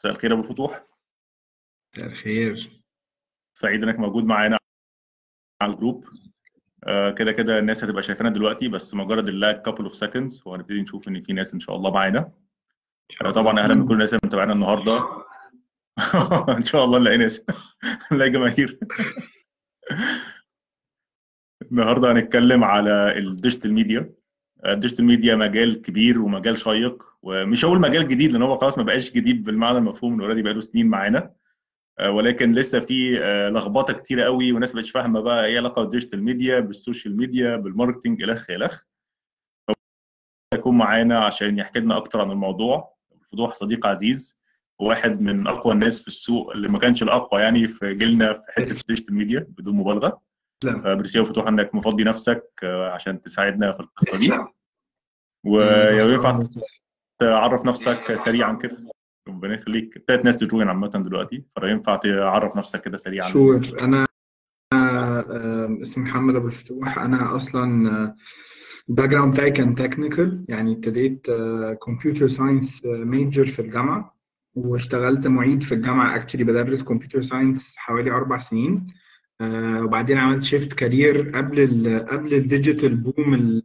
مساء الخير أبو الفتوح. مساء الخير. سعيد إنك موجود معانا على ال group. آه، كده كده الناس هتبقى شايفانا دلوقتي بس مجرد ال lag couple of seconds وهنبتدي نشوف إن في ناس إن شاء الله معانا. آه، طبعا أهلا بكل الناس اللي متابعينا النهارده. إن شاء الله نلاقي ناس. نلاقي جماهير. النهارده هنتكلم على ال digital media ال digital media مجال كبير ومجال شيق ومش هقول مجال جديد لأن هو خلاص ما بقاش جديد بالمعنى المفهوم انه already بقاله سنين معانا. آه، ولكن لسه في آه، لخبطة كتيرة قوي وناس مش فاهمة بقى إيه علاقة بال digital media بال social media بال marketing الخ الخ يكون معانا عشان يحكي لنا أكتر عن الموضوع. فتوح صديق عزيز وواحد من أقوى الناس في السوق اللي ما كانش الأقوى يعني في جيلنا في حتة ال digital media بدون مبالغة. لا. فبرسيو فتوح انك مفضي نفسك آه، عشان تساعدنا في القصة دي. ويا ينفع تعرف نفسك سريعا كده. ربنا يخليك. ابتدت ناس ت join عامة دلوقتي فينفع تعرف نفسك كده سريعا. sure أنا آه، اسمي محمد أبو الفتوح. أنا أصلا ال background بتاعي كان technical يعني ابتديت computer science major في الجامعة واشتغلت معيد في الجامعة. actually بدرس computer science حوالي أربع سنين. آه، وبعدين عملت shift career قبل ال قبل ال digital boom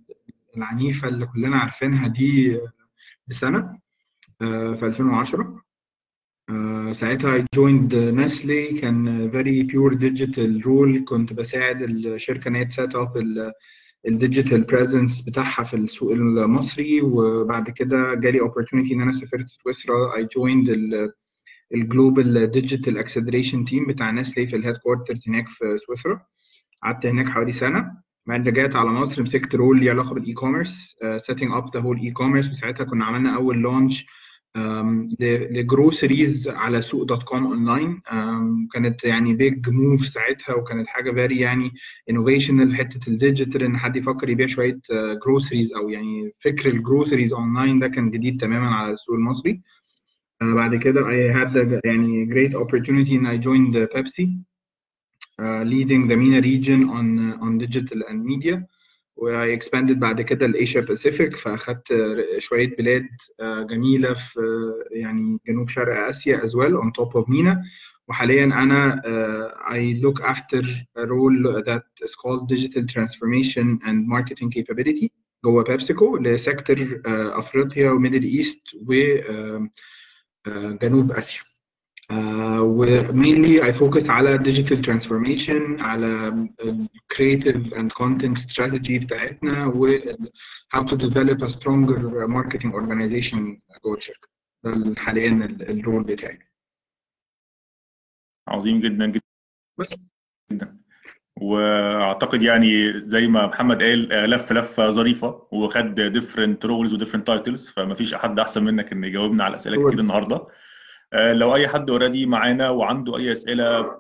العنيفة اللي كلنا عارفينها دي بسنة آه، في 2010 آه، ساعتها I joined Nestle كان very pure digital role. كنت بساعد الشركة إن هي ت set up ال digital presence بتاعها في السوق المصري. وبعد كده جالي opportunity إن أنا سافرت سويسرا. Joined ال ال global digital acceleration team بتاع نسلي في ال headquarters هناك في سويسرا. قعدت هناك حوالي سنة. بعد رجعت على مصر مسكت role ليه علاقة بال e-commerce setting up the whole e-commerce. وساعتها كنا عملنا أول launch ل groceries على سوق dot com online كانت يعني big move ساعتها وكانت حاجة very يعني innovational في حتة ال digital إن حد يفكر يبيع شوية groceries أو يعني فكر ال groceries online ده كان جديد تماما على السوق المصري. آه، بعد كده I had the يعني great opportunity and I joined Pepsi uh, leading the MENA region on on digital and media و I expanded بعد كده ل Asia Pacific فأخدت شوية بلاد آه، جميلة في آه، يعني جنوب شرق آسيا as well on top of MENA وحاليا أنا آه، I look after a role that is called digital transformation and marketing capability جوه بيبسيكو ل sector آه، أفريقيا و Middle East وجنوب آسيا Uh, و mainly I focus على digital transformation على creative and content strategy بتاعتنا و how to develop a stronger marketing organization جوه الشركة ده حاليا ال- ال role بتاعي عظيم جدا جدا بس جدا وأعتقد يعني زي ما محمد قال آه، لف لفة ظريفة وخد different roles و different titles فما فيش حد أحسن منك إن يجاوبنا على أسئلة. كتير النهارده. آه، لو أي حد already معانا وعنده أي أسئلة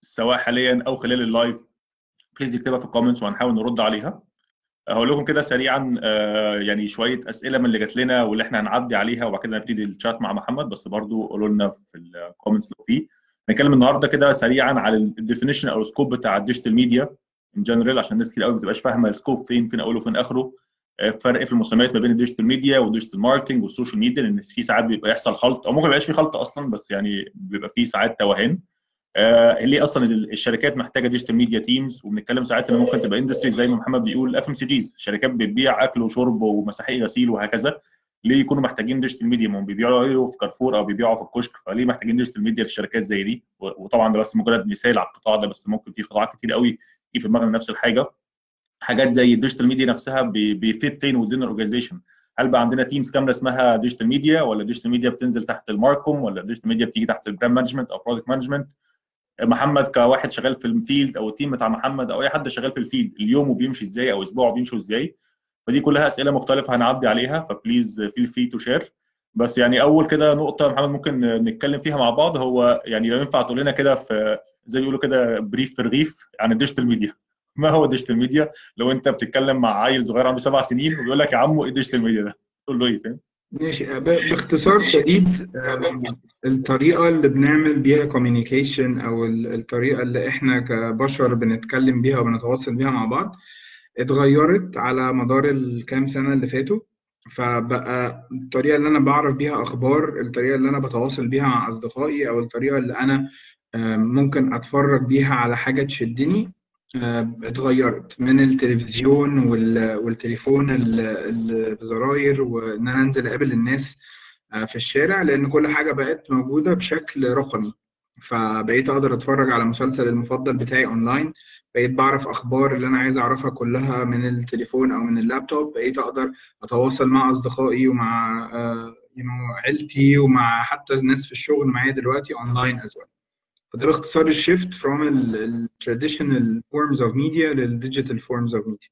سواء حاليا أو خلال ال live please يكتبها في ال comments وهنحاول نرد عليها. هقول لكم كده سريعا آه، يعني شوية أسئلة من اللي جات لنا واللي إحنا هنعدي عليها وبعد كده نبتدي الشات مع محمد بس برضو قولوا لنا في ال comments لو في. هنتكلم النهارده كده سريعا على ال definition أو ال scope بتاع ال digital media in general عشان الناس كتير قوي ما بتبقاش فاهمة ال scope فين فين أوله وفين آخره. آه، فرق في المسميات ما بين ال digital media وال digital marketing وال social media لأن في ساعات بيبقى يحصل خلط. أو ممكن ما يبقاش في خلط أصلا بس يعني بيبقى في ساعات توهان. آه، ليه أصلا ال- الشركات محتاجة digital media teams وبنتكلم ساعات إن ممكن تبقى industry زي ما محمد بيقول FMCGs شركات بتبيع أكل وشرب ومساحيق غسيل وهكذا. ليه يكونوا محتاجين digital media ما بيبيعوا في كارفور أو بيبيعوا في الكشك فليه محتاجين digital media للشركات زي دي؟ وطبعا ده بس مجرد مثال على القطاع ده بس ممكن في قطاعات كتير قوي في دماغنا نفس الحاجة. حاجات زي ال digital media نفسها بي- بي fit فين within ال organization هل بقى عندنا teams كاملة اسمها digital media ولا digital media بتنزل تحت ال marcom ولا digital media بتيجي تحت ال brand management أو product management محمد كواحد شغال في ال field أو ال team بتاع محمد أو أي حد شغال في ال field اليوم بيمشي إزاي أو اسبوعه بيمشي إزاي؟ فدي كلها أسئلة مختلفة هنعدي عليها ف please feel free to share بس يعني أول كده نقطة محمد ممكن نتكلم فيها مع بعض هو يعني لو ينفع تقول لنا كده في زي بيقولوا كده brief في الرغيف عن ال digital media ما هو ال digital media لو أنت بتتكلم مع عيل صغير عنده سبع سنين وبيقول لك يا عمو إيه ال digital media ده؟ تقول له إيه فاهم؟ ماشي. باختصار شديد آم، الطريقة اللي بنعمل بيها communication أو ال- الطريقة اللي إحنا كبشر بنتكلم بيها وبنتواصل بيها مع بعض اتغيرت على مدار الكام سنة اللي فاتوا فبقى الطريقة اللي أنا بعرف بيها أخبار الطريقة اللي أنا بتواصل بيها مع أصدقائي أو الطريقة اللي أنا آه، ممكن أتفرج بيها على حاجة تشدني آه، اتغيرت من التلفزيون وال- والتليفون ال- ال- بزراير وإن أنا أنزل أقابل الناس آه، في الشارع لأن كل حاجة بقت موجودة بشكل رقمي. فبقيت أقدر أتفرج على المسلسل المفضل بتاعي أونلاين بقيت بعرف أخبار اللي أنا عايز أعرفها كلها من التليفون أو من اللابتوب بقيت أقدر أتواصل مع أصدقائي ومع آه، you know, عيلتي ومع حتى الناس في الشغل معايا دلوقتي online as well. فده باختصار ال shift from ال ال traditional forms of media لل digital forms of media.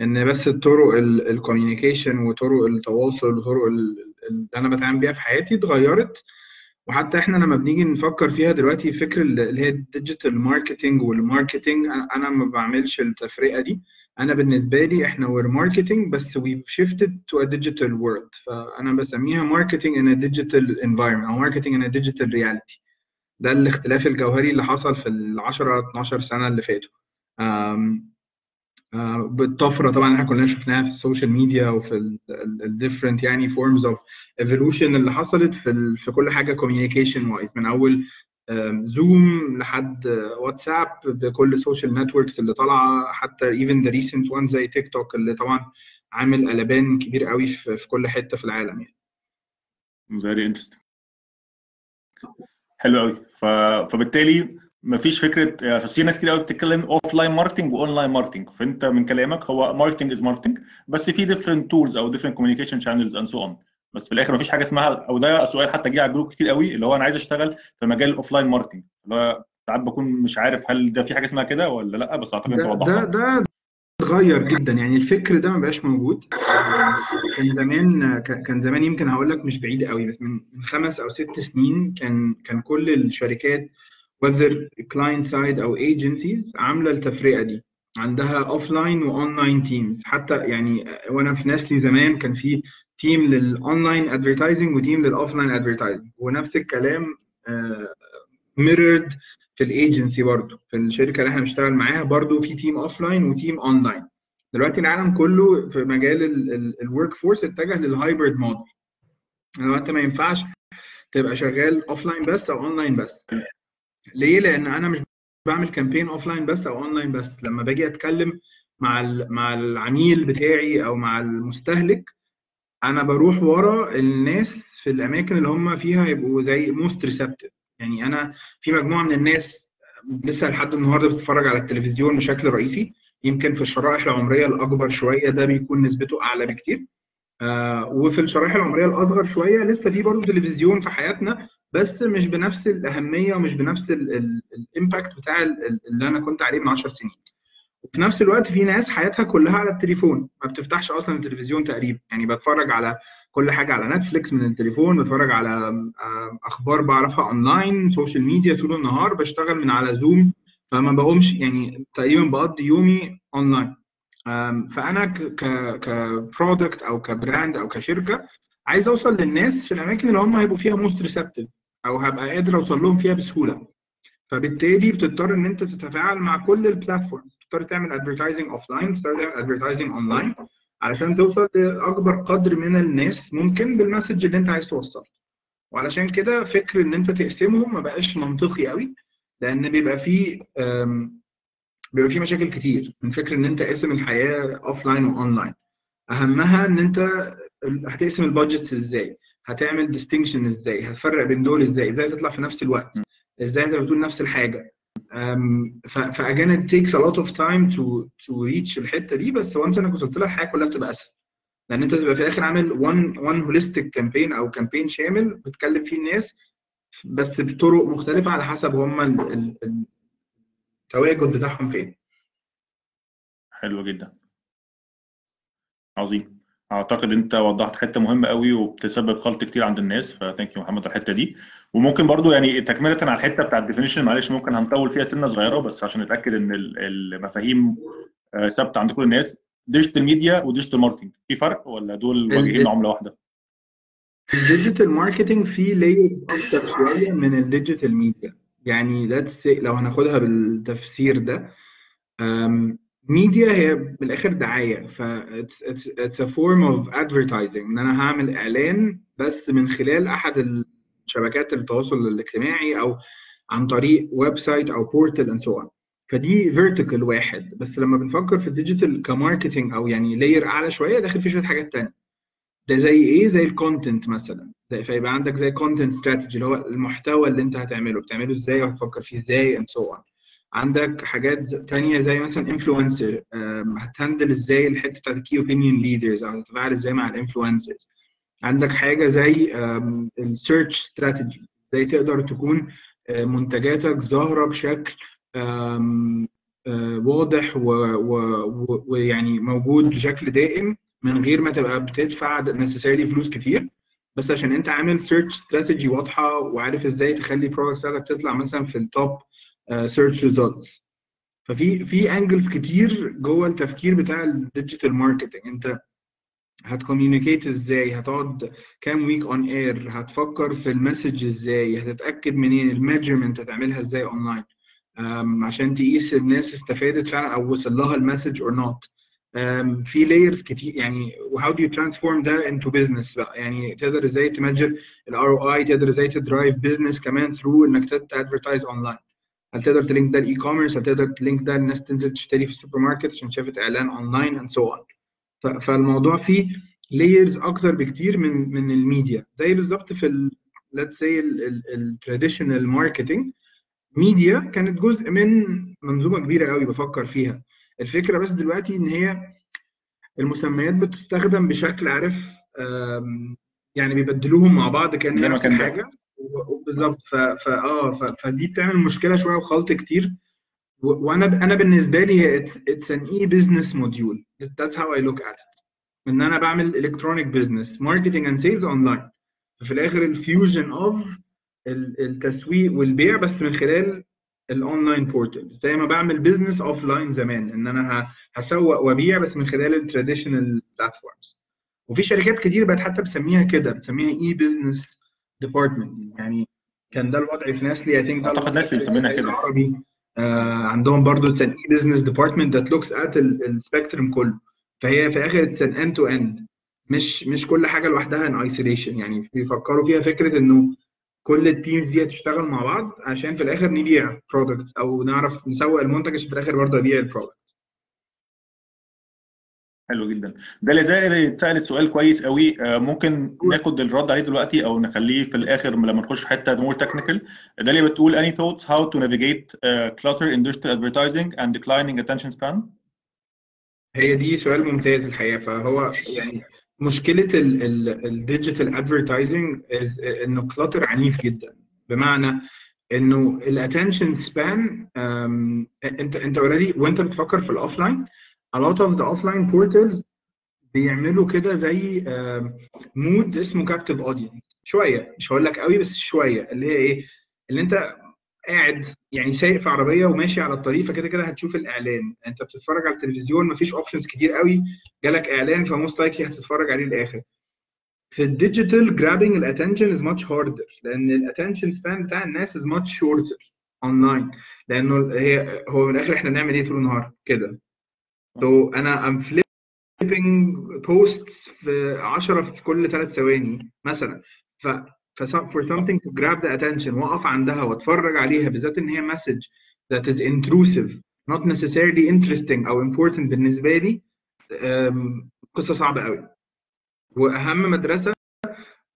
إن بس الطرق ال communication وطرق التواصل وطرق ال- اللي أنا بتعامل بيها في حياتي اتغيرت وحتى إحنا لما بنيجي نفكر فيها دلوقتي فكر اللي هي ال digital marketing وال marketing أنا ما بعملش التفرقة دي. أنا بالنسبة لي إحنا we're marketing بس we've shifted to a digital world. فأنا بسميها marketing in a digital environment أو marketing in a digital reality. ده الاختلاف الجوهري اللي حصل في ال 10 12 سنة اللي فاتوا. بالطفرة طبعا إحنا كلنا شفناها في ال social media وفي ال different يعني forms of evolution اللي حصلت في في كل حاجة communication wise من أول زوم لحد واتساب بكل ال social networks اللي طالعة حتى even the recent one زي تيك توك اللي طبعا عامل قلبان كبير قوي في في كل حتة في العالم يعني. very interesting حلو قوي. ف... فبالتالي مفيش فكرة في ناس كتير قوي بتتكلم offline marketing و online marketing فأنت من كلامك هو marketing is marketing بس في different tools أو different communication channels and so on بس في الآخر مفيش حاجة اسمها أو ده سؤال حتى جه على جروب كتير قوي اللي هو أنا عايز أشتغل في مجال ال offline marketing اللي هو ساعات بكون مش عارف هل ده في حاجة اسمها كده ولا لأ بس أعتقد أنت ده ده ده اتغير جدا. يعني الفكر ده ما بقاش موجود. كان زمان كان زمان يمكن هقول لك مش بعيد قوي بس من خمس أو ست سنين كان كان كل الشركات whether client side أو agencies عاملة التفرقة دي. عندها offline و online teams حتى يعني وأنا في ناسلي زمان كان في team لل online advertising و team لل offline advertising ونفس الكلام mirrored في ال agency برضه في الشركة اللي إحنا بنشتغل معاها برضه في team offline و team online دلوقتي العالم كله في مجال ال workforce اتجه لل hybrid model لو انت ما ينفعش تبقى شغال offline بس أو اونلاين بس. ليه؟ لأن أنا مش بعمل campaign offline بس أو اونلاين بس. لما باجي أتكلم مع مع العميل بتاعي أو مع المستهلك أنا بروح ورا الناس في الأماكن اللي هم فيها يبقوا زي most receptive يعني أنا في مجموعة من الناس لسه لحد النهارده بتتفرج على التلفزيون بشكل رئيسي. يمكن في الشرائح العمرية الأكبر شوية ده بيكون نسبته أعلى بكتير. آه وفي الشرائح العمرية الأصغر شوية لسه في برضه تلفزيون في حياتنا بس مش بنفس الأهمية ومش بنفس ال impact بتاع اللي أنا كنت عليه من 10 سنين. وفي نفس الوقت في ناس حياتها كلها على التليفون ما بتفتحش أصلا التلفزيون تقريبا. يعني بتفرج على كل حاجة على نتفليكس من التليفون بتفرج على أخبار بعرفها online social media طول النهار بشتغل من على زوم فما بقومش يعني تقريبا بقضي يومي اونلاين فأنا ك product أو ك brand أو كشركة عايز أوصل للناس في الأماكن اللي هم هيبقوا فيها most receptive أو هبقى قادر أوصل لهم فيها بسهولة. فبالتالي بتضطر إن أنت تتفاعل مع كل ال platforms بتضطر تعمل advertising offline بتضطر تعمل advertising online علشان توصل لأكبر قدر من الناس ممكن بال message اللي أنت عايز توصله. وعلشان كده فكر إن أنت تقسمهم ما بقاش منطقي قوي لأن بيبقى فيه بيبقى فيه مشاكل كتير من فكر إن أنت قاسم الحياة offline و online أهمها إن أنت هتقسم ال budgets إزاي. هتعمل distinction إزاي؟ هتفرق بين دول إزاي؟ إزاي تطلع في نفس الوقت؟ إزاي انت بتقول نفس الحاجة؟ ف again it takes a lot of time to to reach الحتة دي بس once انك وصلت لها الحياة كلها بتبقى أسهل. لأن انت تبقى في الآخر عامل one one holistic campaign أو campaign شامل بتكلم فيه الناس بس بطرق مختلفة على حسب هم التواجد بتاعهم فين. حلو جدا. عظيم. أعتقد أنت وضحت حتة مهمة قوي وبتسبب خلط كتير عند الناس ف thank you محمد على الحتة دي. وممكن برضو يعني تكملة على الحتة بتاعت ال definition معلش ممكن هنطول فيها سنة صغيرة بس عشان نتأكد إن المفاهيم ثابتة عند كل الناس. digital media و digital marketing في فرق ولا دول واجهين عملة واحدة؟ ال digital marketing فيه layers أكتر شوية من ال digital media يعني لو هناخدها بالتفسير ده ميديا هي بالآخر دعاية. ف it's a form of advertising. إن أنا هعمل إعلان بس من خلال أحد شبكات التواصل الاجتماعي أو عن طريق website أو portal and so فدي vertical واحد. بس لما بنفكر في ال digital ك marketing أو يعني layer أعلى شوية داخل فيه شوية حاجات تانية. ده زي إيه؟ زي ال content مثلا. زي فيبقى عندك زي content strategy اللي هو المحتوى اللي أنت هتعمله. بتعمله إزاي؟ وهتفكر فيه إزاي؟ and so on عندك حاجات تانية زي مثلا influencer هت handle إزاي الحتة بتاعت ال key opinion leaders أو هتتفاعل إزاي مع ال influencers عندك حاجة زي ال search strategy إزاي تقدر تكون منتجاتك ظاهرة بشكل واضح ويعني موجود بشكل دائم من غير ما تبقى بتدفع necessarily فلوس كتير. بس عشان أنت عامل search strategy واضحة وعارف إزاي تخلي ال product بتاعتك تطلع مثلا في ال top search results ففي في angles كتير جوه التفكير بتاع ال digital marketing انت هت communicate إزاي؟ هتقعد كام week on air هتفكر في ال message إزاي؟ هتتأكد منين؟ ال measurement هتعملها إزاي اونلاين عشان تقيس الناس استفادت فعلا أو وصل لها ال message or not في layers كتير يعني و how do you transform ده into business بقى؟ يعني تقدر إزاي ت measure ال ROI تقدر إزاي ت drive business كمان through إنك ت advertise online هل تقدر ت link ده ال e-commerce هل تقدر ت link ده الناس تنزل تشتري في السوبر ماركت عشان شافت إعلان online and so on فالموضوع فيه layers أكتر بكتير من من الميديا. زي بالظبط في ال let's say ال traditional marketing media كانت جزء من منظومة كبيرة قوي بفكر فيها. الفكرة بس دلوقتي إن هي المسميات بتستخدم بشكل عارف يعني بيبدلوهم مع بعض كان نفس الحاجة بالظبط. فا آه فدي بتعمل مشكلة شوية وخلط كتير. وأنا أنا بالنسبة لي it's an e-business module that's how I look at إن أنا بعمل electronic business marketing and sales online في الآخر ال fusion of التسويق والبيع بس من خلال ال online portal زي ما بعمل business offline زمان إن أنا هسوق وأبيع بس من خلال ال traditional platforms وفي شركات كتير بقت حتى بسميها كده بسميها e-business department يعني كان ده الوضع في ناسلي. I think أعتقد ناسلي مسمينها كده. عربي آه عندهم برضو it's an e-business department that looks at ال spectrum كله. فهي في الآخر it's an end to end مش مش كل حاجة لوحدها in isolation يعني بيفكروا فيها فكرة إنه كل ال teams دي هتشتغل مع بعض عشان في الآخر نبيع product أو نعرف نسوق المنتج عشان في الآخر برضه ابيع ال product حلو جدا. ده اللي زي سألت سؤال كويس قوي. ممكن ناخد الرد عليه دلوقتي أو نخليه في الآخر لما نخش في حتة more technical ده اللي بتقول any thoughts how to navigate uh, clutter in digital advertising and declining attention span هي دي سؤال ممتاز الحقيقة. فهو يعني مشكلة ال digital advertising إنه clutter عنيف جدا. بمعنى إنه ال attention span انت أنت already وأنت بتفكر في ال offline a lot of the offline portals بيعملوا كده زي mode اسمه captive audience شوية مش هقول لك قوي بس شوية. اللي هي إيه؟ اللي أنت قاعد يعني سايق في عربية وماشي على الطريق فكده كده هتشوف الإعلان. أنت بتتفرج على التلفزيون مفيش options كتير قوي. جالك إعلان ف most likely هتتفرج عليه للآخر. في ال digital grabbing ال attention is much harder لأن ال attention span بتاع الناس is much shorter online لأنه هي هو من الآخر إحنا بنعمل إيه طول النهار؟ كده. So أنا am flipping post في 10 في كل 3 ثواني مثلا. ف for something to grab the attention وأقف عندها وأتفرج عليها بالذات إن هي message that is intrusive not necessarily interesting أو important بالنسبة لي قصة صعبة قوي وأهم مدرسة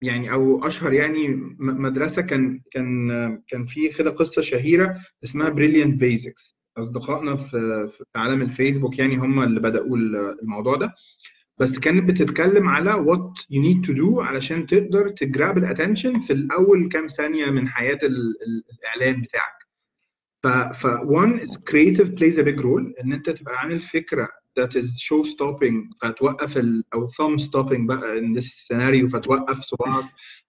يعني أو أشهر يعني مدرسة كان كان كان في كده قصة شهيرة اسمها brilliant basics أصدقائنا في في عالم الفيسبوك يعني هم اللي بدأوا الموضوع ده. بس كانت بتتكلم على what you need to do علشان تقدر ت grab ال attention في الأول كام ثانية من حياة ال ال الإعلان بتاعك. ف ف one is creative plays a big role. إن أنت تبقى عامل فكرة that is show stopping فتوقف ال أو thumb stopping بقى in this scenario فتوقف صباعك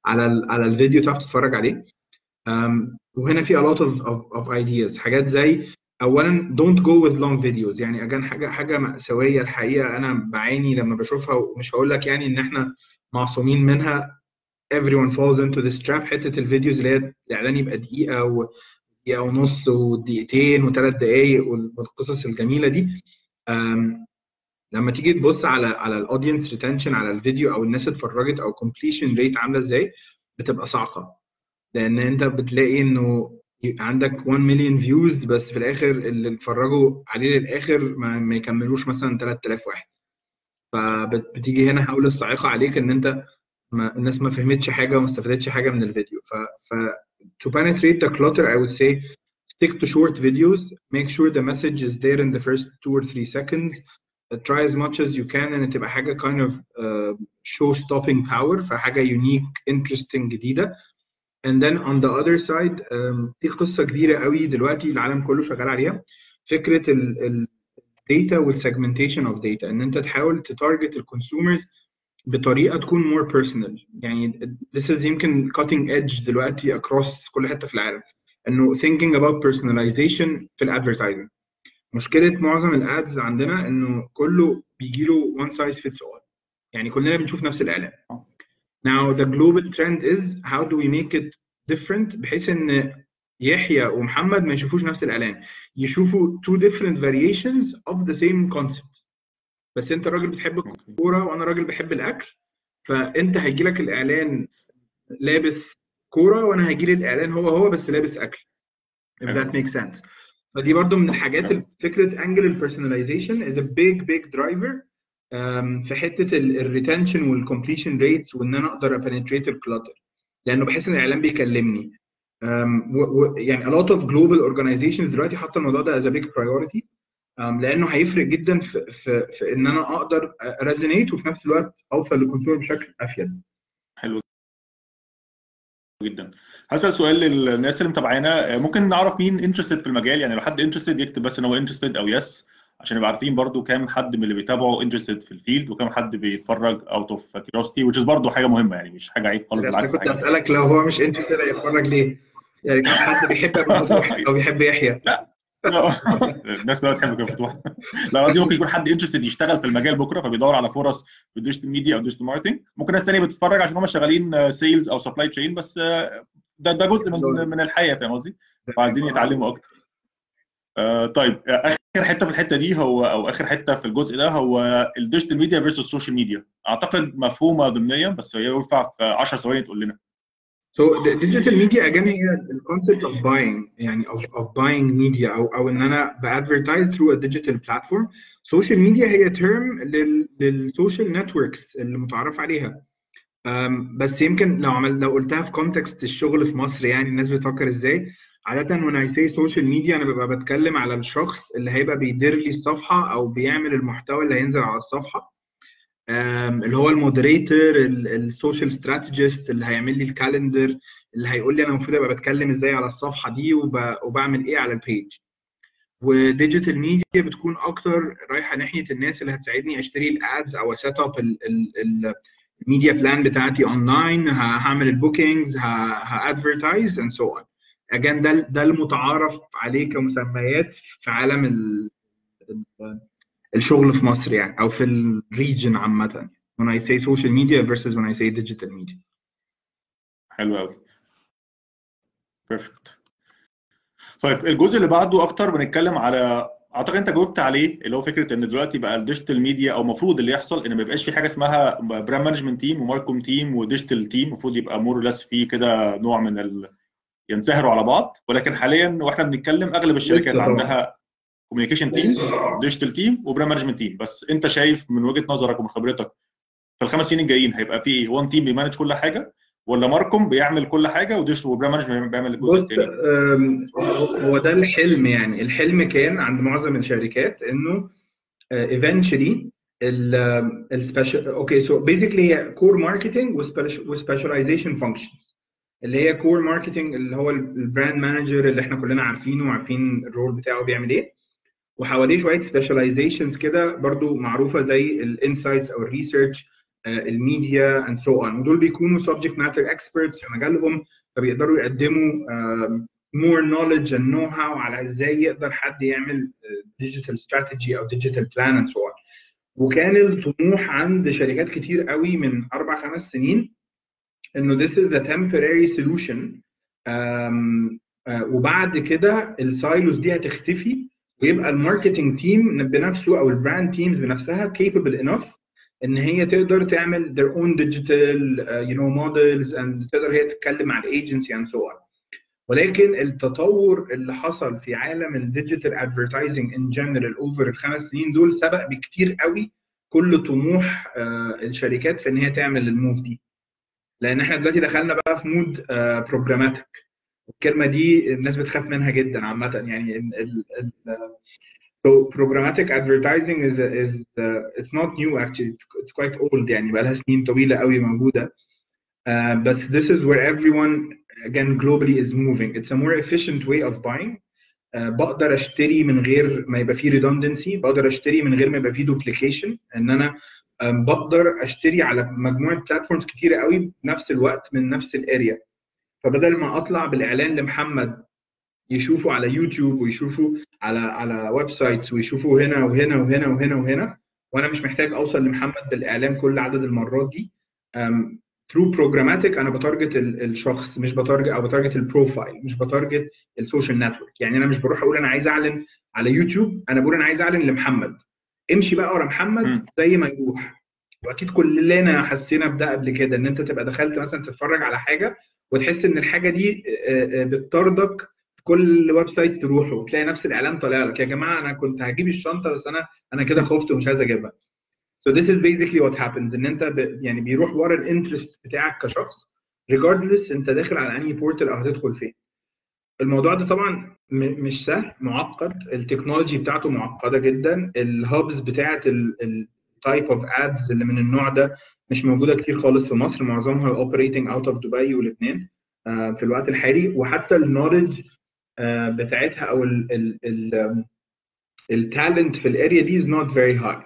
على ال على الفيديو تعرف تتفرج عليه. um, وهنا في a lot of, of, of ideas. حاجات زي اولا don't go with long videos. يعني اجان حاجة حاجة مأساوية الحقيقة أنا بعاني لما بشوفها ومش هقول لك يعني إن إحنا معصومين منها. Everyone falls into this trap. حتة الفيديوز اللي هي الإعلان يبقى دقيقة ودقيقه ونص ودقيقتين وثلاث دقائق والقصص الجميلة دي. لما تيجي تبص على على ال audience retention على الفيديو أو الناس اتفرجت أو completion rate عاملة إزاي بتبقى صاعقه لأن أنت بتلاقي إنه عندك 1 مليون views بس في الآخر اللي اتفرجوا عليه للاخر ما, ما يكملوش مثلا 3000 واحد فبتيجي هنا هقول الصاعقه عليك ان انت ما الناس ما فهمتش حاجة وما استفادتش حاجة من الفيديو ف, ف to penetrate the clutter I would say stick to short videos make sure the message is there in the first two or three seconds uh, try as much as you can ان تبقى حاجة kind of uh, show stopping power فحاجه unique interesting جديده and then on the other side um, في قصة كبيرة قوي دلوقتي العالم كله شغال عليها. فكرة ال data والsegmentation of data. إن أنت تحاول ت target ال consumers بطريقة تكون more personal. يعني this is يمكن cutting edge دلوقتي across كل حتة في العالم. إنه thinking about personalization في الادفرتايزنج مشكلة معظم الادز عندنا إنه كله بيجي له one size fits all. يعني كلنا بنشوف نفس الإعلان. Now the global trend is how do we make it different? بحيث إن يحيى ومحمد ما يشوفوش نفس الإعلان. يشوفوا two different variations of the same concept. بس أنت راجل بتحب الكورة وأنا راجل بحب الأكل فأنت هيجي لك الإعلان لابس كورة وأنا هيجي لي الإعلان هو هو بس لابس أكل. If that makes sense. فدي برضو من الحاجات اللي فكرة angle ال personalization is a big big driver في حتة ال retention وال completion rates وإن أنا أقدر ا penetrate ال clutter لأنه بحس إن الاعلان بيكلمني. و, يعني a lot of global organizations دلوقتي حاطة الموضوع ده as a big priority. لأنه هيفرق جدا في, في, في إن أنا أقدر ا resonate وفي نفس الوقت أوصل لل consumer بشكل أفيد. حلو جدا. هسأل سؤال للناس اللي متابعانا ممكن نعرف مين interested في المجال؟ يعني لو حد interested يكتب بس إن هو interested أو yes عشان نبقى عارفين برضو كام حد من اللي بيتابعوا interested في ال field وكام حد بيتفرج out of curiosity which is برضو حاجة مهمة يعني مش حاجة عيب خالص بالعكس كنت أسألك لو هو مش interested هيتفرج ليه؟ يعني حد بيحب أبو فتوح أو بيحب يحيى لا الناس كلها بتحب كده فتوح لا قصدي ممكن يكون حد interested يشتغل في المجال بكرة فبيدور على فرص في ال digital media أو digital marketing ممكن ناس ثانية بتتفرج عشان هم شغالين sales أو supply chain بس آه، ده ده جزء من من الحياة فاهم قصدي؟ فعايزين يتعلموا أكتر. آه طيب آه، آخر حتة في الحتة دي هو أو آخر حتة في الجزء ده هو ال digital media versus ال social media أعتقد مفهومة ضمنيا بس هي ينفع في 10 ثواني تقول لنا. The digital media again هي ال concept of buying يعني of, of buying media أو أو إن أنا ب advertise through a digital platform. Social media هي لل لل social networks اللي متعارف عليها. بس يمكن لو عمل لو قلتها في context الشغل في مصر يعني الناس بتفكر إزاي. عادة when I say social media أنا ببقى بتكلم على الشخص اللي هيبقى بيدير لي الصفحة أو بيعمل المحتوى اللي هينزل على الصفحة. اللي هو ال moderator ال social strategist اللي هيعمل لي ال calendar اللي هيقول لي أنا المفروض أبقى بتكلم إزاي على الصفحة دي وب... وبعمل إيه على ال page و digital media بتكون أكتر رايحة ناحية الناس اللي هتساعدني أشتري ال ads أو ا set up ال media plan بتاعتي اونلاين هعمل ال bookings ه advertise and so on again ده ده المتعارف عليه كمسميات في عالم ال... ال... الشغل في مصر يعني أو في ال region عامة. When I say social media versus when I say digital media. حلو قوي perfect طيب الجزء اللي بعده أكتر بنتكلم على أعتقد أنت جاوبت عليه اللي هو فكرة إن دلوقتي بقى ال digital media أو المفروض اللي يحصل إن ما يبقاش في حاجة اسمها brand management team و marcom team و digital team المفروض يبقى more less في كده نوع من ال... ينسهروا على بعض ولكن حاليا وإحنا بنتكلم أغلب الشركات. عندها communication team digital team و brand management team بس أنت شايف من وجهة نظرك ومن خبرتك في الخمس سنين الجايين هيبقى في إيه؟ one team بي manage كل حاجة ولا marcom بيعمل كل حاجة و digital و brand management بيعمل الجزء الثاني؟ هو ده الحلم يعني الحلم كان عند معظم الشركات إنه eventually ال special okay so basically core marketing و specialization functions اللي هي core marketing اللي هو ال brand manager اللي إحنا كلنا عارفينه وعارفين ال role بتاعه بيعمل إيه. وحواليه شوية specializations كده برضو معروفة زي ال insights أو ال research ال media and so on ودول بيكونوا subject matter experts في مجالهم فبيقدروا يقدموا more knowledge and know how على إزاي يقدر حد يعمل digital strategy أو digital plan and so on وكان الطموح عند شركات كتير قوي من أربع خمس سنين إنه this is a temporary solution. Um, uh, وبعد كده ال silos دي هتختفي ويبقى ال marketing team بنفسه أو ال brand teams بنفسها capable enough إن هي تقدر تعمل their own digital uh, you know models and تقدر هي تتكلم مع الايجنسي and so on. ولكن التطور اللي حصل في عالم ال digital advertising in general over الخمس سنين دول سبق بكتير قوي كل طموح uh, الشركات في إن هي تعمل ال move دي. لأن إحنا دلوقتي دخلنا بقى في mode programmatic الكلمة دي الناس بتخاف منها جدا عامه يعني ال ال So programmatic advertising is is uh, it's not new actually it's, it's quite old يعني بقى لها سنين طويله قوي موجوده uh, بس this is where everyone again globally is moving it's a more efficient way of buying uh, بقدر اشتري من غير ما يبقى فيه redundancy بقدر اشتري من غير ما يبقى فيه duplication ان أنا um, بقدر أشتري على مجموعة platforms كتيرة قوي بنفس الوقت من نفس ال area فبدل ما أطلع بالإعلان لمحمد يشوفوا على يوتيوب ويشوفوا على على websites ويشوفوا هنا وهنا وهنا وهنا وهنا وأنا مش محتاج أوصل لمحمد بالإعلان كل عدد المرات دي through programmatic أنا ب target الشخص مش ب target أو ب target ال profile مش ب target ال social network يعني أنا مش بروح أقول أنا عايز أعلن على يوتيوب أنا بقول أنا عايز أعلن لمحمد. امشي بقى ورا محمد زي ما يروح. واكيد كلنا حسينا بده قبل كده إن أنت تبقى دخلت مثلا تتفرج على حاجة وتحس إن الحاجة دي بتطاردك كل website تروحه وتلاقي نفس الإعلان طالع لك. يا جماعة أنا كنت هجيب الشنطة بس أنا أنا كده خفت ومش عايز أجيبها. So this is basically what happens إن أنت ب... يعني بيروح ورا ال interest بتاعك كشخص regardless أنت داخل على أنهي portal أو هتدخل فين. الموضوع ده طبعا. مش سهل معقد. ال technology بتاعته معقدة جدا. ال hubs بتاعت ال type of ads اللي من النوع ده مش موجودة كتير خالص في مصر. معظمها operating out of دبي والاثنين في الوقت الحالي. وحتى ال knowledge بتاعتها أو ال talent في ال area دي is not very high.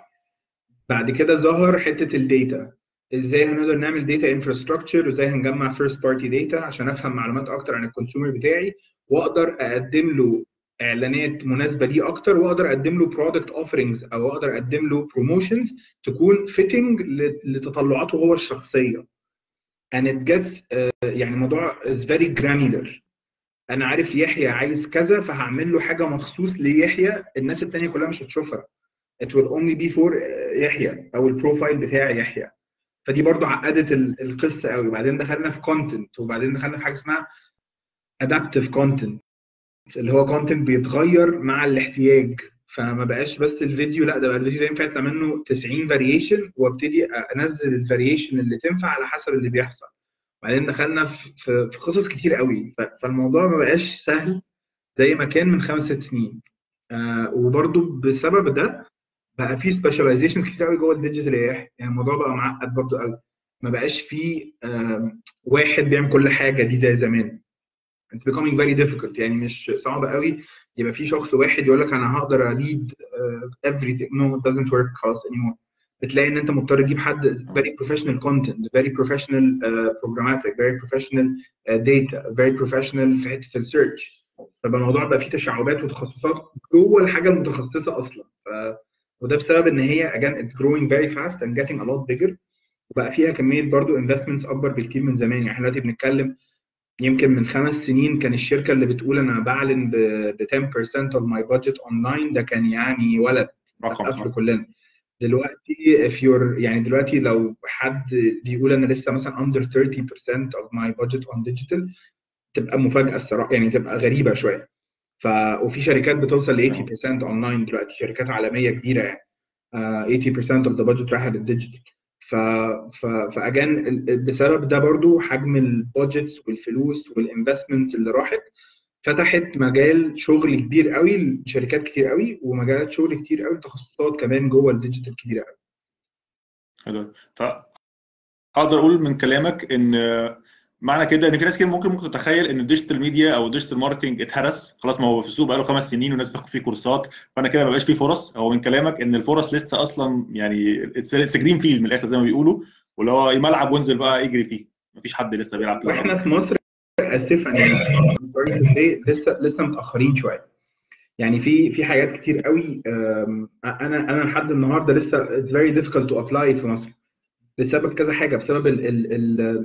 بعد كده ظهر حتة ال data إزاي هنقدر نعمل data infrastructure وإزاي هنجمع first party data عشان أفهم معلومات أكتر عن ال consumer بتاعي. واقدر اقدم له اعلانات مناسبة ليه أكتر واقدر اقدم له product offerings أو أقدر اقدم له promotions تكون fitting لتطلعاته هو الشخصية. And it gets uh, يعني الموضوع is very granular. أنا عارف يحيى عايز كذا فهعمل له حاجة مخصوص ليحيى الناس التانية كلها مش هتشوفها. It will only be for يحيى أو ال profile بتاع يحيى. فدي برضو عقدت القصة قوي وبعدين دخلنا في content وبعدين دخلنا في حاجة اسمها adaptive content اللي هو content بيتغير مع الاحتياج. فما بقاش بس الفيديو لا ده بقى الفيديو ده ينفع يطلع منه 90 variation وابتدي أنزل ال variation اللي تنفع على حسب اللي بيحصل. بعدين دخلنا في قصص كتير قوي. فالموضوع ما بقاش سهل زي ما كان من خمس ست سنين. آه وبرده بسبب ده بقى في specialization كتير قوي جوه ال digital يعني الموضوع بقى معقد برده قوي. ما بقاش في آه واحد بيعمل كل حاجة دي زي زمان. it's becoming very difficult يعني مش صعب قوي يبقى في شخص واحد يقول لك أنا هقدر اديك everything no doesn't work خلاص anymore بتلاقي إن أنت مضطر تجيب حد very professional content very professional programmatic very professional data very professional في حتة ال search فبقى الموضوع بقى فيه تشعبات وتخصصات جوه الحاجة المتخصصة أصلا. ف... وده بسبب إن هي again it's growing very fast and getting a lot bigger. وبقى فيها كمية برضه investments أكبر بكتير من زمان. يعني إحنا دلوقتي بنتكلم يمكن من خمس سنين كان الشركة اللي بتقول أنا بعلن ب 10% of my budget online ده كان يعني ولد. رقم كلنا. دلوقتي if you're يعني دلوقتي لو حد بيقول أنا لسه مثلا under 30% of my budget on digital تبقى مفاجأة الصراحة يعني تبقى غريبة شوية. ف وفي شركات بتوصل ل 80% اونلاين دلوقتي شركات عالمية كبيرة يعني. uh, 80% of the budget رايحة لل digital ف ف فاجان بسبب ده برضو حجم ال budgets والفلوس وال investments اللي راحت فتحت مجال شغل كبير قوي لشركات كتير قوي ومجالات شغل كتير قوي تخصصات كمان جوه ال digital كبيرة قوي. حلو. فاقدر أقول من كلامك إن معنى كده إن في ناس كتير ممكن ممكن تتخيل إن ال digital media أو ال digital marketing اتهرس. خلاص ما هو في السوق بقاله خمس سنين والناس بتاخد فيه كورسات. فأنا كده ما بقاش فيه فرص. هو من كلامك إن الفرص لسه أصلا يعني it's green field من الآخر زي ما بيقولوا. واللي هو ملعب وانزل بقى يجري فيه. مفيش حد لسه بيلعب وإحنا في مصر اسفا يعني لسه لسه متأخرين شوية. يعني في في حاجات كتير قوي أنا أنا لحد النهارده لسه it's very difficult to apply في مصر. بسبب كذا حاجة بسبب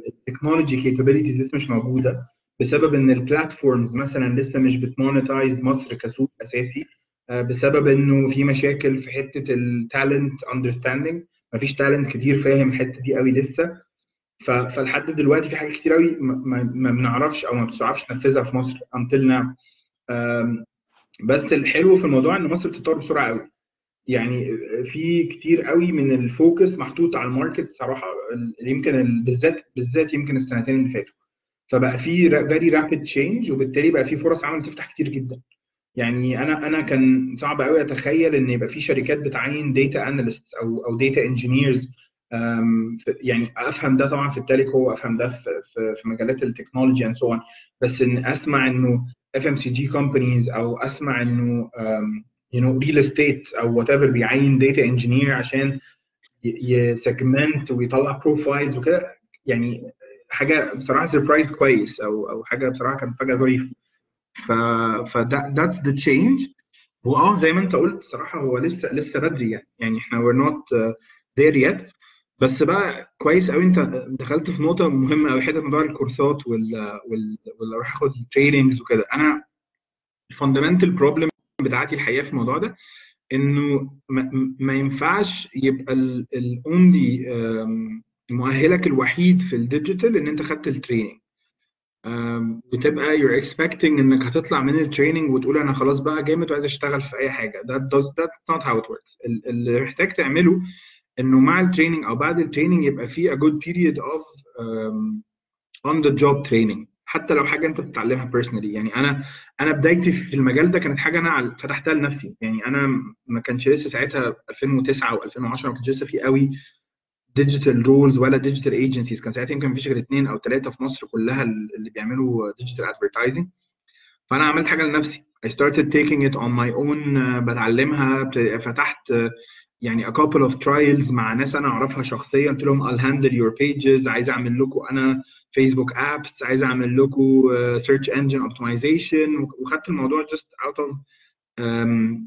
ال technology capabilities لسه مش موجودة بسبب إن ال platforms مثلا لسه مش بت monetize مصر كسوق أساسي بسبب إنه في مشاكل في حتة ال talent understanding مفيش talent كتير فاهم الحتة دي قوي لسه. فلحد دلوقتي في حاجات كتير قوي ما بنعرفش أو ما بتعرفش تنفذها في مصر until now. بس الحلو في الموضوع إن مصر بتتطور بسرعة قوي. يعني في كتير قوي من ال focus محطوط على ال market صراحة يمكن بالذات بالذات يمكن السنتين اللي فاتوا. فبقى في very rapid change وبالتالي بقى في فرص عمل تفتح كتير جدا. يعني أنا أنا كان صعب قوي أتخيل إن يبقى في شركات بتعين data analyst أو أو data engineers يعني أفهم ده طبعا في ال telco أفهم ده في في, في مجالات ال technology and so بس إن أسمع إنه FMCG companies أو أسمع إنه you know real estate أو whatever بيعين data engineer عشان ي segment ويطلع profiles وكده. يعني حاجة بصراحة surprise كويس أو أو حاجة بصراحة كانت حاجة ظريفه ف فده that's the change وآه زي ما أنت قلت صراحة هو لسه لسه بدري يعني. يعني إحنا we're not there yet. بس بقى كويس قوي أنت دخلت في نقطة مهمة قوي حتة موضوع ال course ات وال وال ولا أروح أخد trainings وكده. أنا ال fundamental problem بتاعتي الحقيقة في الموضوع ده إنه ما, ينفعش يبقى ال only مؤهلك الوحيد في ال digital إن أنت خدت ال training بتبقى you're expecting إنك هتطلع من ال training وتقول أنا خلاص بقى جامد وعايز أشتغل في أي حاجة. Does that's not how it works. اللي محتاج تعمله إنه مع ال training أو بعد ال training يبقى في good period of um, on the job training. حتى لو حاجة انت بتتعلمها personally. يعني أنا أنا بدايتي في المجال ده كانت حاجة أنا فتحتها لنفسي. يعني أنا ما كانش لسه ساعتها 2009 و2010 ما كانش لسه في قوي digital roles ولا digital agencies كان ساعتها يمكن مفيش غير اثنين أو ثلاثة في مصر كلها اللي بيعملوا digital advertising فأنا عملت حاجة لنفسي. I started taking it on my own بتعلمها فتحت يعني a couple of trials مع ناس أنا أعرفها شخصيا قلت لهم I'll handle your pages عايز أعمل لكم أنا Facebook apps عايز أعمل لكم search engine optimization وخدت الموضوع out of um,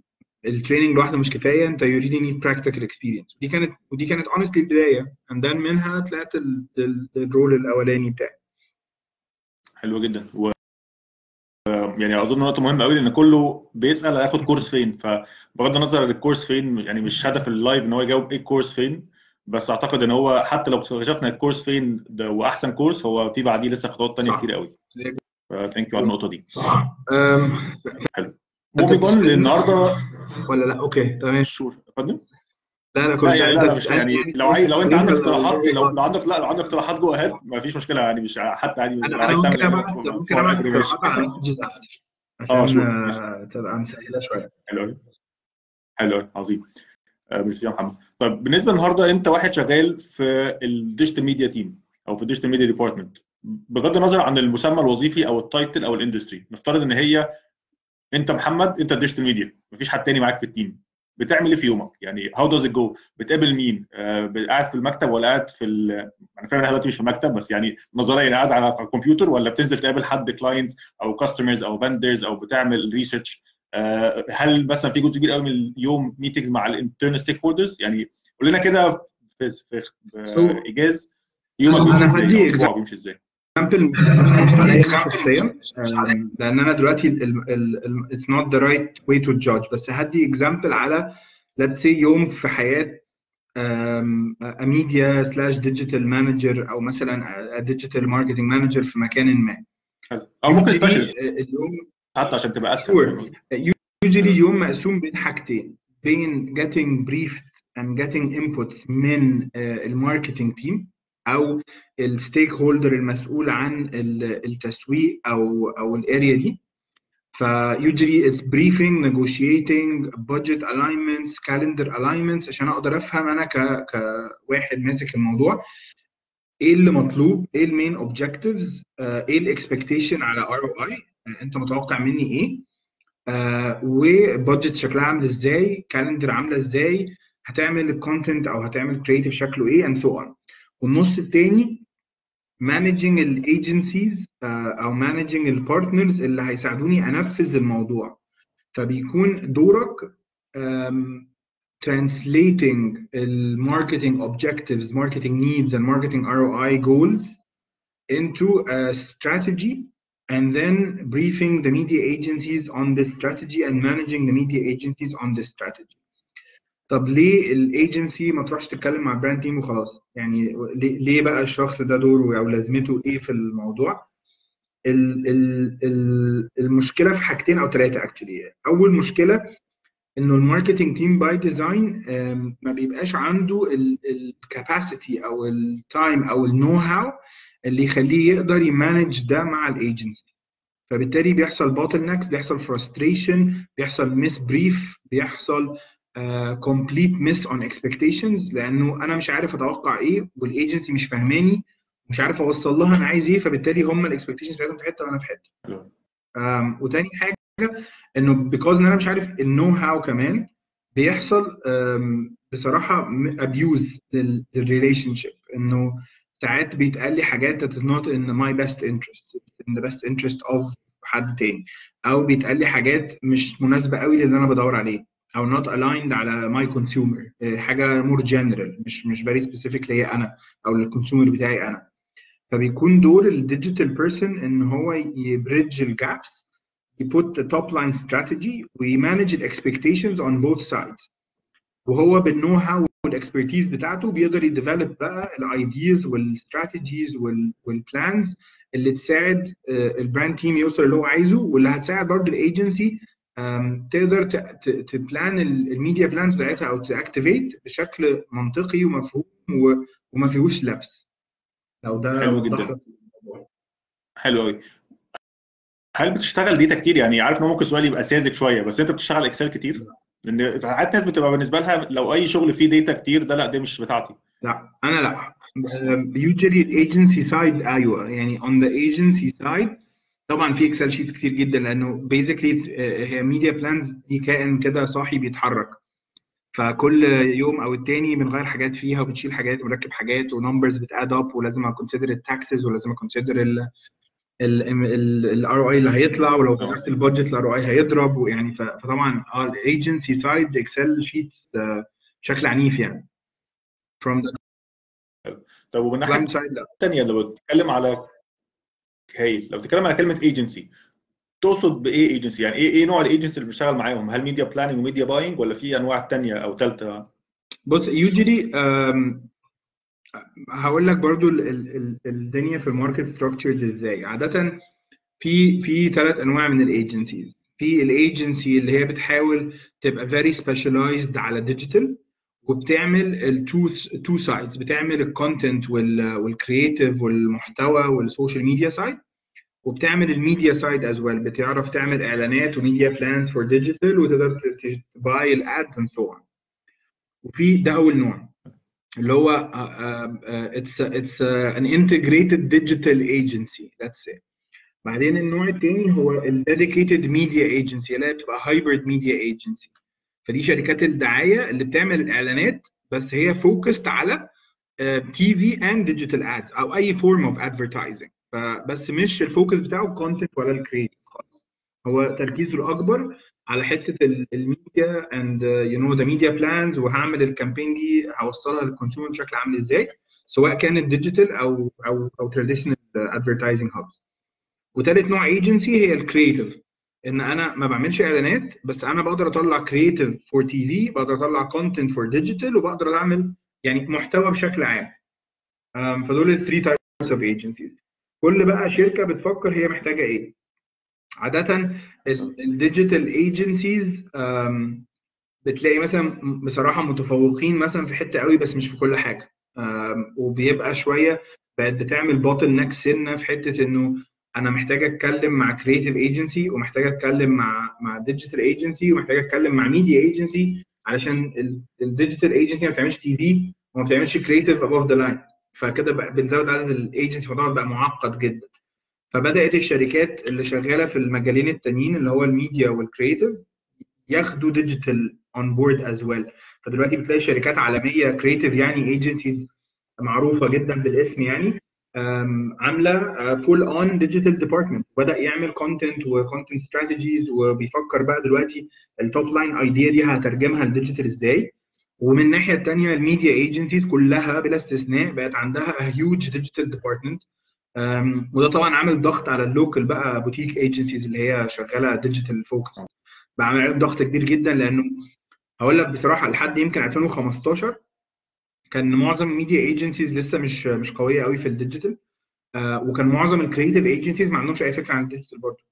ال training لوحده مش كفاية. أنت you really need practical experience. ودي كانت ودي كانت honestly البداية. And then منها طلعت ال role الأولاني بتاعي. حلو جدا. و يعني أظن نقطة مهمة قوي لأن كله بيسأل هياخد course فين. فبغض النظر ال course فين يعني مش هدف ال live إن هو يجاوب إيه ال course فين. بس أعتقد إن هو حتى لو اكتشفنا ال course فين ده وأحسن course هو في بعديه لسه خطوات ثانية كتير قوي. thank you على النقطة دي. حلو. moving on النهارده ولا لا؟ okay تمام. sure اتفضل. لا لا لا يعني لا, مش يعني لو عايز لو أنت عندك اقتراحات لو لو عندك لا لو عندك اقتراحات go ahead ما فيش مشكلة يعني مش حتى عادي أنا ممكن ابعت ممكن أبعت اقتراحات على messages after عشان تبقى مسهله شوية. حلو حلو عظيم. ميرسي يا محمد طيب بالنسبة النهارده أنت واحد شغال في ال digital media team أو في ال digital media department بغض النظر عن المسمى الوظيفي أو ال title أو ال industry نفترض إن هي أنت محمد أنت ال digital media مفيش حد تاني معاك في ال team بتعمل إيه في يومك؟ يعني how does it go؟ بتقابل مين؟ آه قاعد في المكتب ولا قاعد في ال... أنا فاهم أنا دلوقتي مش في المكتب بس يعني نظريا قاعد على الكمبيوتر ولا بتنزل تقابل حد clients أو customers أو vendors أو بتعمل research آه هل مثلا في جزء كبير قوي من اليوم meetings مع ال internal stakeholders؟ يعني قول لنا كده في في, إيجاز يومك بيمشي إزاي؟ بيمشي إزاي؟ example شخصيا لأن أنا دلوقتي it's not the right way to judge بس هدي example على let's say يوم في حياة media slash digital manager أو مثلا digital marketing manager في مكان ما أو ممكن specialist اليوم حتى عشان تبقى أسهل usually اليوم مقسوم بين حاجتين بين getting briefed and getting inputs من ال marketing team أو ال stakeholder المسؤول عن التسويق أو أو ال area دي. ف usually it's briefing negotiating budget alignments calendar alignments عشان أقدر أفهم أنا ك كواحد ماسك الموضوع. إيه اللي مطلوب؟ إيه ال main objectives إيه ال expectation على ROI انت متوقع مني إيه؟ uh, و budget شكلها عامل إزاي؟ calendar عاملة إزاي؟ هتعمل ال content أو هتعمل creative شكله إيه؟ and so on. والنص التاني managing ال agencies أو managing ال partners اللي هيساعدوني انفذ الموضوع. فبيكون دورك translating ال marketing objectives marketing needs and marketing ROI goals into a strategy and then briefing the media agencies on this strategy and managing the media agencies on this strategy. طب ليه الايجنسي ما تروحش تتكلم مع ال brand team وخلاص؟ يعني ليه بقى الشخص ده دوره أو لازمته إيه في الموضوع؟ ال ال ال المشكلة في حاجتين أو ثلاثة actually أول مشكلة إنه ال marketing team by design ما بيبقاش عنده ال capacity أو ال time أو ال know-how اللي يخليه يقدر ي manage ده مع ال agency فبالتالي بيحصل bottlenecks بيحصل frustration بيحصل miss brief بيحصل complete miss on expectations لأنه أنا مش عارف أتوقع إيه والايجنسي مش فاهماني مش عارف أوصل لها أنا عايز إيه فبالتالي هم ال expectations بتاعتهم في حتة وأنا في حتة. Um, وتاني حاجة إنه because ان أنا مش عارف ال know-how كمان بيحصل um, بصراحة abuse لل relationship إنه ساعات بيتقال لي حاجات that is not in my best interest in the best interest of حد تاني. أو بيتقال لي حاجات مش مناسبة قوي للي أنا بدور عليه أو not aligned على my consumer حاجة more general مش مش very specific ليا أنا أو لل consumer بتاعي أنا. فبيكون دور ال digital person إن هو ي bridge ال gaps ي put top line strategy وي manage ال expectations on both sides. وهو بال know-how وال expertise بتاعته بيقدر يديفلوب بقى الايديز والاستراتيجيز والبلانز اللي تساعد ال brand team يوصل اللي هو عايزه واللي هتساعد برضه ال agency تقدر ت plan ال media plans بتاعتها أو ت activate بشكل منطقي ومفهوم وما فيهوش لبس لو ده حلو جدا. حلو قوي هل بتشتغل data كتير؟ يعني عارف إن ممكن سؤال يبقى ساذج شوية بس أنت بتشتغل Excel كتير؟ لأن ساعات ناس بتبقى بالنسبة لها لو أي شغل فيه data كتير ده لأ ده مش بتاعتي. لا أنا لا. Usually ال agency side أيوه. يعني on the agency side طبعا في Excel sheets كتير جدا لأنه basically هي media plans دي كائن كده صاحي بيتحرك. فكل يوم أو التاني بنغير حاجات فيها وبنشيل حاجات ونركب حاجات و numbers بت add up ولازم أ consider ال taxes ولازم أ consider ال ROI اللي هيطلع ولو غيرت ال budget ال ROI هيضرب ويعني فطبعا آه ال agency side Excel sheets بشكل عنيف يعني. From the طب ومن الناحيه الثانية لو بتتكلم على هايل لو بتتكلم على كلمة agency تقصد بإيه agency يعني إيه إيه نوع الايجنسي اللي بيشتغل معاهم؟ هل media planning و media buying ولا في أنواع ثانية أو ثالثه بص usually هقول لك برضو ال ال الدنيا في ال market structured إزاي. عادة في في ثلاث أنواع من ال agencies في ال agency اللي هي بتحاول تبقى very specialized على digital وبتعمل ال two two sides بتعمل ال content وال creative والمحتوى وال social media side وبتعمل ال media side as well بتعرف تعمل إعلانات و media plans for digital وتقدر ت buy ال ads and so on وفي ده أول نوع. اللي هو it's it's an integrated digital agency let's say بعدين النوع الثاني هو ال dedicated media agency اللي هي بتبقى hybrid media agency فدي شركات الدعاية اللي بتعمل الإعلانات بس هي focused على TV and digital ads أو أي form of advertising فبس مش ال focus بتاعه ال content ولا ال creative خالص. هو تركيزه الأكبر على حتة ال media and you know the media plans وهعمل ال campaign دي هوصلها لل consumer بشكل عامل إزاي؟ سواء كانت digital أو أو أو traditional advertising hubs وثالث نوع agency هي ال creative إن أنا ما بعملش إعلانات بس أنا بقدر أطلع creative for TV بقدر أطلع content for digital وبقدر أعمل يعني محتوى بشكل عام. Um, فدول ال three types of agencies كل بقى شركة بتفكر هي محتاجة إيه؟ عادة ال digital agencies بتلاقي مثلا بصراحة متفوقين مثلا في حتة قوي بس مش في كل حاجة. وبيبقى شوية بقت بتعمل bottleneck سنة في حتة إنه أنا محتاج أتكلم مع creative agency ومحتاج أتكلم مع مع digital agency ومحتاج أتكلم مع media agency علشان ال digital agency ما بتعملش TV وما بتعملش creative above the line فكده بنزود عدد الايجنسي الموضوع بقى معقد جدا. فبدأت الشركات اللي شغالة في المجالين التانيين اللي هو ال media وال creative ياخدوا digital on board as well فدلوقتي بتلاقي شركات عالمية creative يعني agencies معروفة جدا بالاسم يعني عاملة full-on digital department بدأ يعمل content و content strategies وبيفكر بقى دلوقتي ال top line idea دي هترجمها لل digital إزاي. ومن الناحية الثانية ال media agencies كلها بلا استثناء بقت عندها huge digital department وده طبعا عامل ضغط على ال local بقى boutique agencies اللي هي شغالة digital focus بقى عامل عليهم ضغط كبير جدا لأنه هقول لك بصراحة لحد يمكن 2015 كان معظم ال media agencies لسه مش مش قوية قوي في ال digital آه، وكان معظم ال creative agencies ما عندهمش أي فكرة عن ال digital برضه.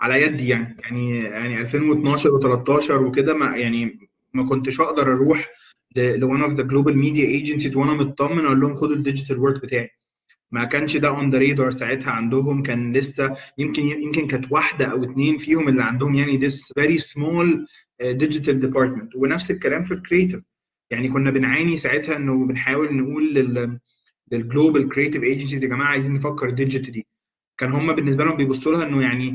على يدي يعني. يعني يعني 2012 و13 وكده ما يعني ما كنتش أقدر أروح ل one of the global media agencies وأنا مطمن أقول لهم خدوا ال digital work بتاعي. ما كانش ده on the radar ساعتها عندهم كان لسه يمكن يمكن كانت واحدة أو اتنين فيهم اللي عندهم يعني this very small uh, digital department. ونفس الكلام في ال creative يعني كنا بنعاني ساعتها إنه بنحاول نقول لل لل global creative agencies يا جماعة عايزين نفكر digitally كان هم بالنسبة لهم بيبصوا لها إنه يعني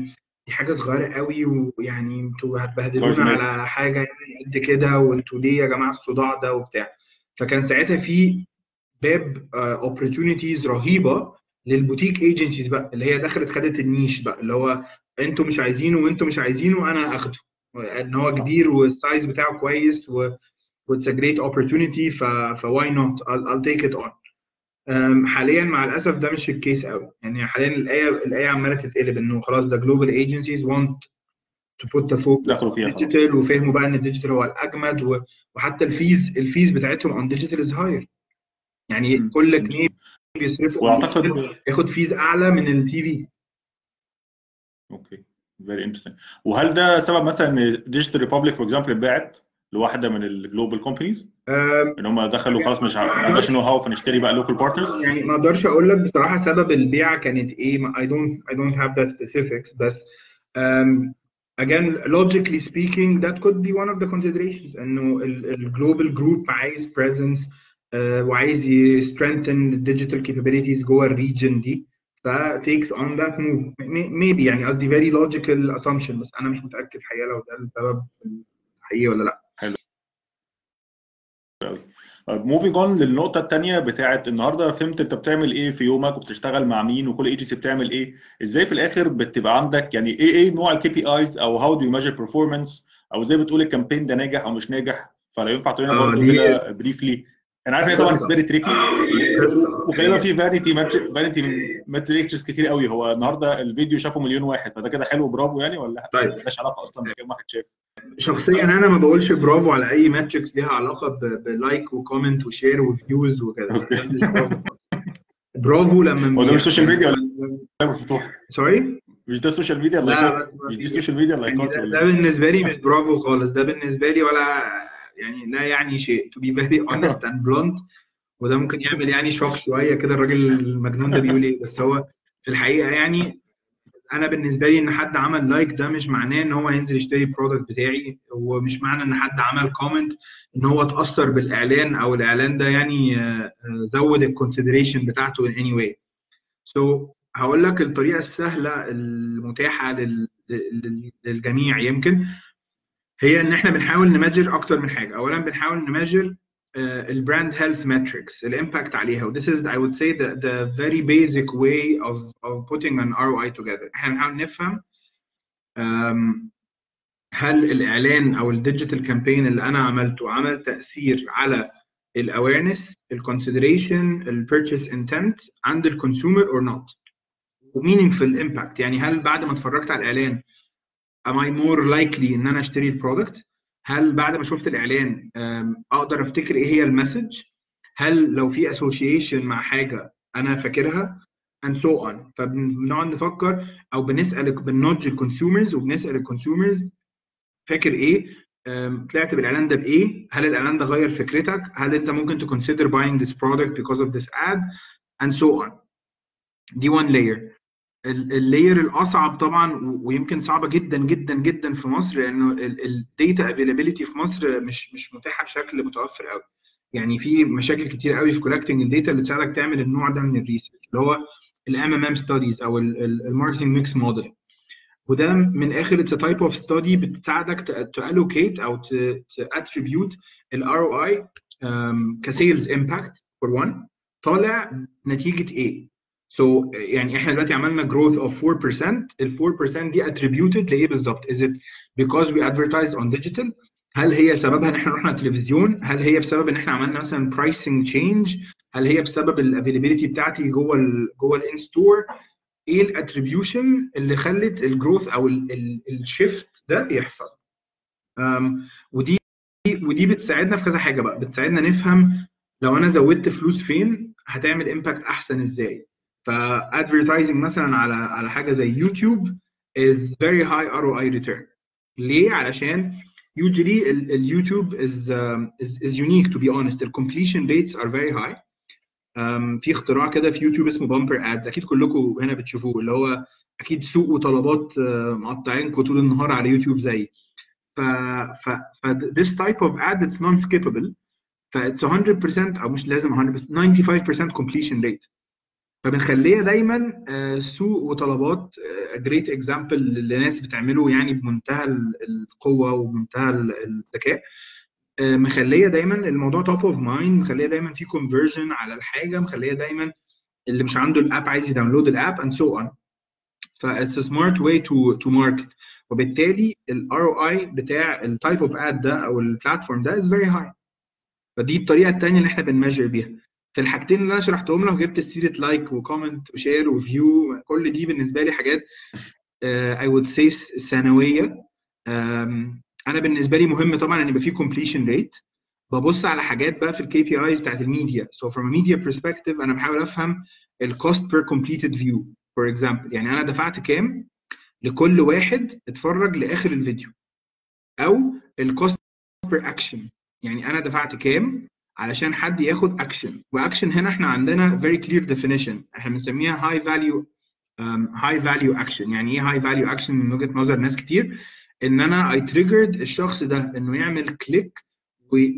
دي حاجة صغيرة قوي ويعني أنتوا هتبهدلونا. على حاجة يعني قد كده وانتوا ليه يا جماعة الصداع ده وبتاع. فكان ساعتها في باب opportunities رهيبة لل boutique agencies بقى اللي هي دخلت خدت ال niche بقى اللي هو أنتوا مش عايزينه وانتوا مش عايزينه أنا اخده إن هو كبير وال size بتاعه كويس و it's a great opportunity ف ف why not I'll, I'll take it on. حاليا مع الأسف ده مش ال case قوي. يعني حاليا الآية الآية عمالة تتقلب إنه خلاص ده global agencies want to put the focus دخلوا فيها. digital وفهموا بقى إن ال digital هو الأجمد وحتى ال fees ال fees بتاعتهم on digital is higher. يعني. كل جنيه بيصرفوا on وأعتقد ياخد fees أعلى من ال TV أوكي. very interesting وهل ده سبب مثلا إن Digital Republic for example اتباعت لواحدة من ال global companies إن هم دخلوا خلاص مش ما عندناش know-how فنشتري بقى local partners يعني ما أقدرش أقول لك بصراحة سبب البيعة كانت إيه. I don't I don't have the specifics بس um, again logically speaking that could be one of the considerations إنه ال global group عايز presence وعايز ي strengthen the digital capabilities جوه ال region دي ف takes on that move. May- maybe يعني قصدي very logical assumption بس أنا مش متأكد حقيقه لو ده السبب حقيقي ولا لأ. moving on للنقطة الثانية بتاعت النهارده. فهمت أنت بتعمل إيه في يومك وبتشتغل مع مين وكل ايجنسي بتعمل إيه؟ إزاي في الآخر بتبقى عندك يعني إيه إيه نوع ال KPIs أو how do you measure performance أو إزاي بتقول ال campaign ده ناجح أو مش ناجح؟ فلو ينفع تقول لنا آه، برضه كده briefly أنا عارف إن طبعا. very tricky وغالبا في vanity vanity metrics كتير قوي. هو النهارده الفيديو شافه مليون واحد فده كده حلو برافو يعني ولا طيب. ملهاش علاقة أصلا بكام واحد شاف. شخصيا أنا ما بقولش برافو على أي metrics ليها علاقة بلايك وكومنت وشير وفيوز وكده. برافو. لما هو ده مش social media ولا مفتوح sorry مش ده ال social media لا بس مش دي ال social media ولا ده بالنسبة لي مش برافو خالص. ده بالنسبة لي ولا يعني لا يعني شيء. To be very honest and blunt وده ممكن يعمل يعني shock شوية كده الراجل المجنون ده بيقول إيه. بس هو في الحقيقة يعني أنا بالنسبة لي إن حد عمل like ده مش معناه إن هو هينزل يشتري ال product بتاعي. ومش معنى إن حد عمل comment إن هو اتأثر بالإعلان أو الإعلان ده يعني آه، آه، زود ال consideration بتاعته any way. So هقول لك الطريقة السهلة المتاحة لل- لل- للجميع يمكن. هي إن إحنا بنحاول ن measure أكتر من حاجة. اولا بنحاول ن measure ال brand health metrics ال impact عليها. و this is I would say the, the very basic way of, of putting an ROI together. إحنا بنحاول نفهم um, هل الإعلان أو ال digital campaign اللي أنا عملته عمل تأثير على ال awareness ال consideration ال purchase intent عند ال consumer or not و meaningful impact. يعني هل بعد ما اتفرجت على الإعلان am I more likely ان أنا أشتري ال product هل بعد ما شفت الإعلان أقدر أفتكر إيه هي ال message؟ هل لو في association مع حاجة أنا فاكرها؟ and so on. فبنقعد نفكر أو بنسأل بن nudge ال consumers وبنسأل ال consumers فاكر إيه؟ طلعت بالإعلان ده بإيه؟ هل الإعلان ده غير فكرتك؟ هل أنت ممكن to consider buying this product because of this ad and so on. دي one layer. ال layer الأصعب طبعا ويمكن صعبة جدا جدا جدا في مصر لأنه ال data availability في مصر مش مش متاحة بشكل متوفر قوي يعني في مشاكل كتير قوي في collecting ال data اللي تساعدك تعمل النوع ده من ال research اللي هو ال MMM studies أو ال marketing mix model وده من الآخر it's type of study بتساعدك ت allocate أو ت attribute ال ROI ك sales impact for 1 طالع نتيجة إيه so so, يعني إحنا دلوقتي عملنا growth of 4% ال 4% دي attributed لإيه بالظبط؟ is it because we advertised on digital؟ هل هي سببها إن إحنا رحنا التلفزيون؟ هل هي بسبب إن إحنا عملنا مثلا pricing change هل هي بسبب ال availability بتاعتي جوه ال جوه ال in-store إيه ال attribution اللي خلت ال growth أو ال shift ده يحصل أم، ودي ودي بتساعدنا في كذا حاجة بقى بتساعدنا نفهم لو أنا زودت فلوس فين هتعمل impact أحسن إزاي ف advertising مثلا على على حاجة زي يوتيوب is very high ROI return. ليه؟ علشان usually ال- اليوتيوب is, um, is is unique to be honest. The completion rates are very high. Um, في اختراع كده في يوتيوب اسمه bumper ads أكيد كلكم هنا بتشوفوه اللي هو أكيد سوق وطلبات uh, مقطعينكم طول النهار على يوتيوب زي. ف ف ف this type of ad it's non skippable ف it's 100% أو مش لازم 100% 95% completion rate. فبنخليها دايما آه، سوق وطلبات great example لناس بتعمله يعني بمنتهى ال- القوة وبمنتهى ال- الذكاء. آه، مخليه دايما الموضوع top of mind مخليه دايما في conversion على الحاجة مخليه دايما اللي مش عنده ال app عايز ي download ال app on. ف it's a smart way to to market. وبالتالي ال ROI بتاع ال type of ad ده أو ال platform ده is very high. فدي الطريقة الثانية اللي إحنا بن measure بيها. في الحاجتين اللي أنا شرحتهم لك جبت سيره like و comment و share و view كل دي بالنسبة لي حاجات I would say ثانويه أنا بالنسبة لي مهم طبعا إن يبقى في completion rate ببص على حاجات بقى في ال KPIs بتاعت الميديا so from media perspective أنا بحاول أفهم ال cost per completed view for example يعني أنا دفعت كام لكل واحد اتفرج لآخر الفيديو؟ أو ال cost per action يعني أنا دفعت كام علشان حد ياخد action و action هنا إحنا عندنا very clear definition. إحنا بنسميها value um, high value action. يعني إيه high value action من وجهة نظر ناس كتير؟ إن أنا I triggered الشخص ده إنه يعمل click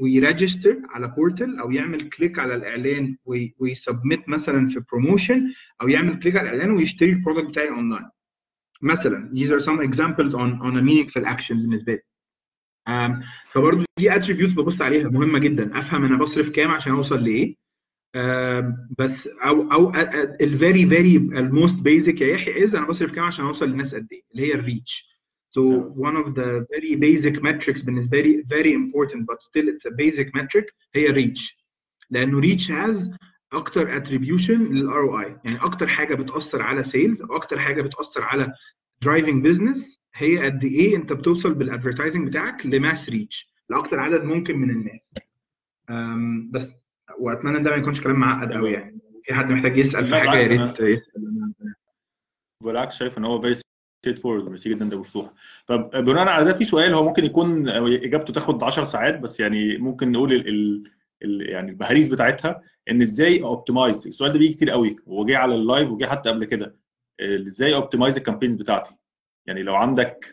وي register على portal أو يعمل click على الإعلان وي submit مثلا في promotion أو يعمل click على الإعلان ويشتري ال product بتاعي اونلاين مثلا these are some examples on on a meaningful action بالنسبة لي. فبرضه دي attributes ببص عليها مهمة جدا. أفهم أنا بصرف كام عشان أوصل لإيه. بس أو أو ال very very most basic يا يحيى is أنا بصرف كام عشان أوصل للناس قد إيه اللي هي ال reach So one of the very basic metrics بالنسبة لي very important but still it's a basic metric هي reach. لأنه reach has أكتر attribution لل ROI يعني أكتر حاجة بتأثر على أو أكتر حاجة بتأثر على driving business هي قد إيه أنت بتوصل بال advertising بتاعك ل mass reach لأكتر عدد ممكن من الناس. بس وأتمنى إن ده ما يكونش كلام معقد قوي يعني. في حد محتاج يسأل في حاجة يا ريت يسأل. بالعكس شايف إن هو very straightforward merci جدا ده مفتوح. طب بناء على ده في سؤال هو ممكن يكون إجابته تاخد 10 ساعات بس يعني ممكن نقول ال ال ال يعني البهاريز بتاعتها إن إزاي optimize السؤال ده بيجي كتير قوي وجه على ال live وجه حتى قبل كده. إزاي optimize ال campaigns بتاعتي. يعني لو عندك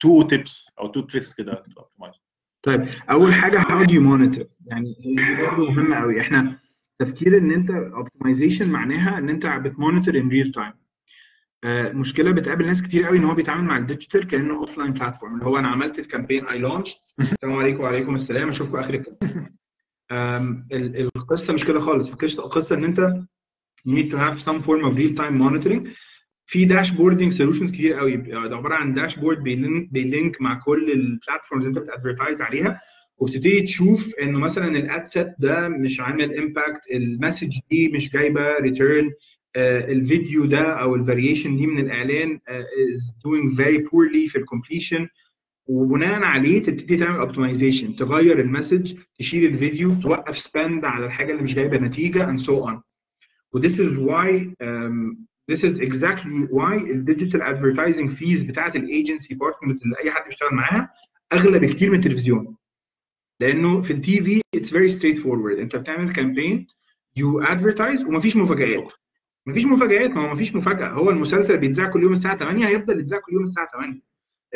two tips أو two tricks كده optimize طيب أول حاجة how do you يعني دي برضه مهمة قوي إحنا تفكير إن أنت optimization معناها إن أنت بت monitor in real time مشكلة بتقابل ناس كتير قوي إن هو بيتعامل مع ال digital كأنه offline platform اللي هو أنا عملت ال campaign I launch السلام عليكم وعليكم السلام. أشوفكم آخر ال campaign القصة مش كده خالص. القصة إن أنت you need to have some form of real time monitoring. في dashboarding solutions كتير قوي. ده عبارة عن dashboard بي link, مع كل ال platforms اللي انت بت advertise عليها وبتبتدي تشوف إنه مثلا ال ad set ده مش عامل impact ال message دي مش جايبة return الفيديو ده أو ال variation دي من الإعلان is doing very poorly في ال completion وبناء عليه تبتدي تعمل optimization تغير ال message تشيل الفيديو توقف spend على الحاجة اللي مش جايبة نتيجة and so on. و this is why um, this is exactly why ال digital advertising fees بتاعت ال agency partners اللي أي حد بيشتغل معاها أغلى بكتير من التلفزيون. لأنه في ال TV it's very straightforward أنت بتعمل campaign you advertise ومفيش مفاجآت. مفيش مفاجآت ما هو مفيش مفاجأة. هو المسلسل بيتذاع كل يوم الساعة 8 هيفضل يتذاع كل يوم الساعة 8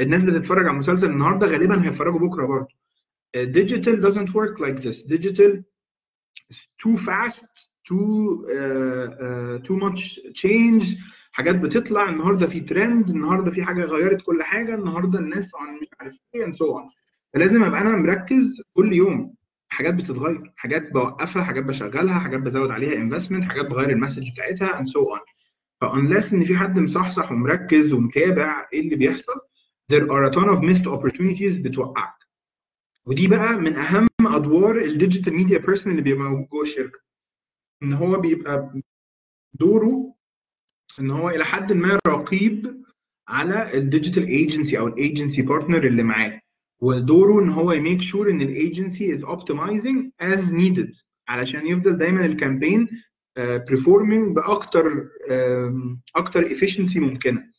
الناس بتتفرج على المسلسل النهارده غالبا هيتفرجوا بكرة برضه. Digital doesn't work like this. Digital is too fast uh, too much change حاجات بتطلع. النهارده في ترند النهارده في حاجة غيرت كل حاجة النهارده الناس عن مش عارف إيه and so on. فلازم أبقى أنا مركز كل يوم. حاجات بتتغير حاجات بوقفها حاجات بشغلها حاجات بزود عليها investment حاجات بغير ال message بتاعتها and so on. فانلess إن في حد مصحصح ومركز ومتابع إيه اللي بيحصل there are a ton of missed opportunities بتوقعك. ودي بقى من أهم أدوار ال digital media person اللي بيبقى جوه الشركة. إن هو بيبقى دوره إن هو إلى حد ما رقيب على ال digital agency أو ال agency partner اللي معاه. ودوره إن هو ي make sure إن ال agency is optimizing as needed علشان يفضل دايما ال campaign performing بأكتر أكتر efficiency ممكنة.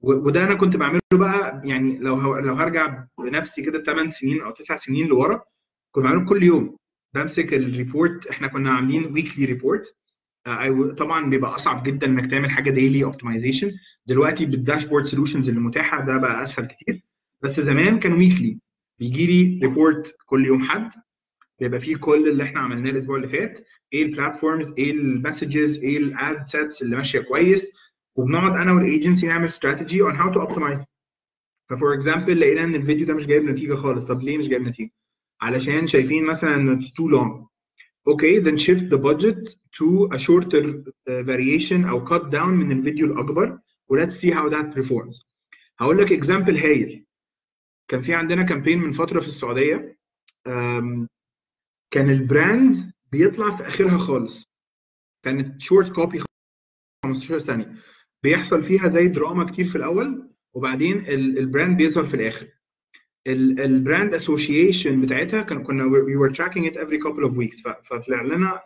وده أنا كنت بعمله بقى يعني لو لو هرجع بنفسي كده 8 سنين أو 9 سنين لورا كنت بعمله كل يوم. بمسك ال report إحنا كنا عاملين weekly report طبعا بيبقى أصعب جدا إنك تعمل حاجة daily optimization دلوقتي بال dashboard solutions اللي متاحة ده بقى أسهل كتير. بس زمان كان weekly بيجي لي report كل يوم حد. بيبقى فيه كل اللي إحنا عملناه الأسبوع اللي فات. إيه ال platforms إيه ال messages إيه ال ad sets اللي ماشية كويس؟ وبنقعد أنا والايجنسي نعمل strategy on how to optimize ف for example لقينا إن الفيديو ده مش جايب نتيجة خالص. طب ليه مش جايب نتيجة؟ علشان شايفين مثلا إن it's too long. Okay then shift the budget to a shorter uh, variation أو cut down من الفيديو الأكبر و let's see how that performs. هقول لك example هايل. كان في عندنا campaign من فترة في السعودية. كان ال brand بيطلع في آخرها خالص. كانت short copy 15 ثانية. بيحصل فيها زي دراما كتير في الأول وبعدين ال brand بيظهر في الآخر. ال brand association بتاعتها كان كنا we were tracking it every couple of weeks. فطلع لنا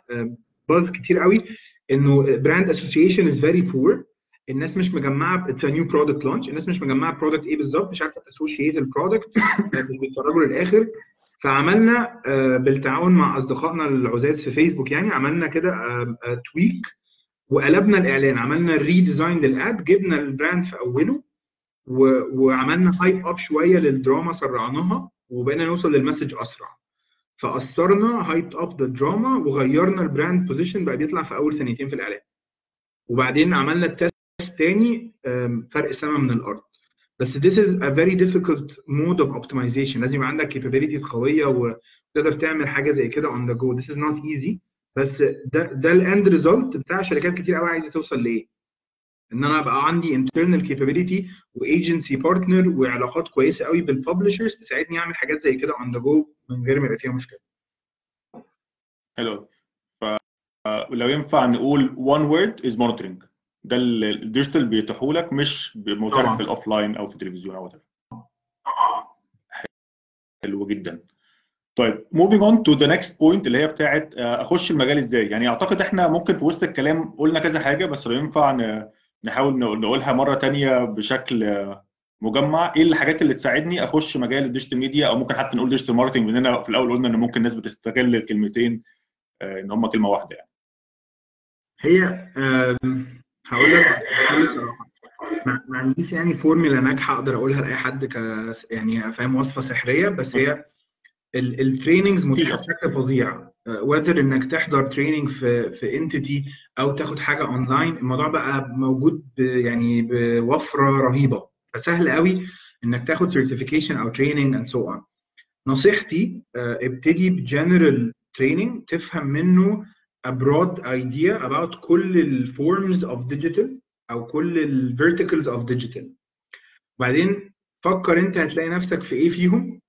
buzz كتير قوي إنه brand association is very poor الناس مش مجمعة it's new product launch الناس مش مجمعة product إيه بالظبط؟ مش عارفة ت associate ال product مش بيتفرجوا للآخر. فعملنا بالتعاون مع أصدقائنا العزاز في فيسبوك يعني عملنا كده tweak وقلبنا الإعلان. عملنا redesign لل ad جبنا ال brand في أوله. وعملنا hype up شوية للدراما سرعناها وبقينا نوصل لل message أسرع. فأثرنا hype up the drama وغيرنا ال brand position بقى بيطلع في أول ثانيتين في الإعلان. وبعدين عملنا ال test تاني فرق سما من الأرض. بس this is a very difficult mode of optimization. لازم يبقى عندك capabilities قوية وتقدر تعمل حاجة زي كده on the go. This is not easy. بس ده ده ال end result بتاع شركات كتير قوي عايزة توصل لإيه؟ إن أنا أبقى عندي internal capability و agency partner وعلاقات كويسة قوي بال publishers تساعدني أعمل حاجات زي كده on the go من غير ما يبقى فيها مشكلة. حلو فلو ينفع نقول one word is monitoring ده ال digital بيتيحوا لك مش متاح في ال offline أو في التلفزيون أو whatever. حلو جدا. طيب moving on to the next point اللي هي بتاعت أخش المجال إزاي يعني أعتقد إحنا ممكن في وسط الكلام قلنا كذا حاجة بس لو ينفع نحاول نقولها مرة تانية بشكل مجمع. إيه الحاجات اللي تساعدني أخش مجال ال digital media أو ممكن حتى نقول digital marketing مننا في الأول قلنا إن ممكن الناس بتستغل الكلمتين إن هم كلمة واحدة يعني. هي هقول لك ما عنديش يعني فورمولا ناجحة أقدر أقولها لأي حد ك يعني فاهم وصفة سحرية بس هي ال trainings متاحه بشكل وذر إنك تحضر training في في entity أو تاخد حاجة اونلاين الموضوع بقى موجود يعني بوفرة رهيبة. فسهل قوي إنك تاخد certification أو training and so on نصيحتي ابتدي ب general training تفهم منه broad idea about كل ال forms of digital أو كل ال verticals of digital. وبعدين فكر أنت هتلاقي نفسك في إيه فيهم.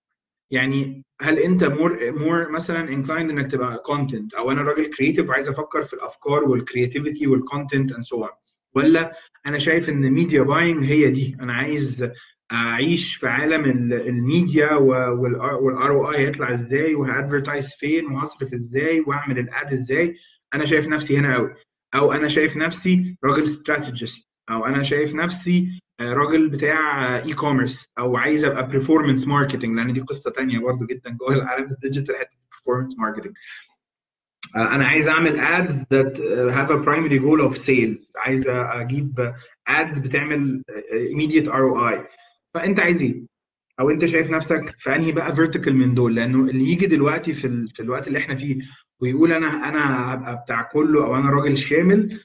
يعني هل انت more more مثلا inclined إنك تبقى content أو أنا راجل creative وعايز أفكر في الأفكار وال creativity وال content and so ولا أنا شايف إن media buying هي دي؟ أنا عايز أعيش في عالم ال media وال ROI هيطلع إزاي؟ وه advertise فين؟ وهصرف إزاي؟ واعمل ال ad إزاي؟ أنا شايف نفسي هنا قوي أو أنا شايف نفسي راجل strategist أو أنا شايف نفسي راجل بتاع e-commerce أو عايز أبقى performance marketing لأن دي قصة ثانية برضو جدا جوه العالم ال digital حتة performance marketing. أنا عايز أعمل ads that have a primary goal of sales. عايز أجيب ads بتعمل immediate ROI فأنت عايز إيه؟ أو أنت شايف نفسك في أنهي بقى vertical من دول؟ لأنه اللي يجي دلوقتي في, ال... في الوقت اللي إحنا فيه ويقول أنا أنا هبقى بتاع كله أو أنا راجل شامل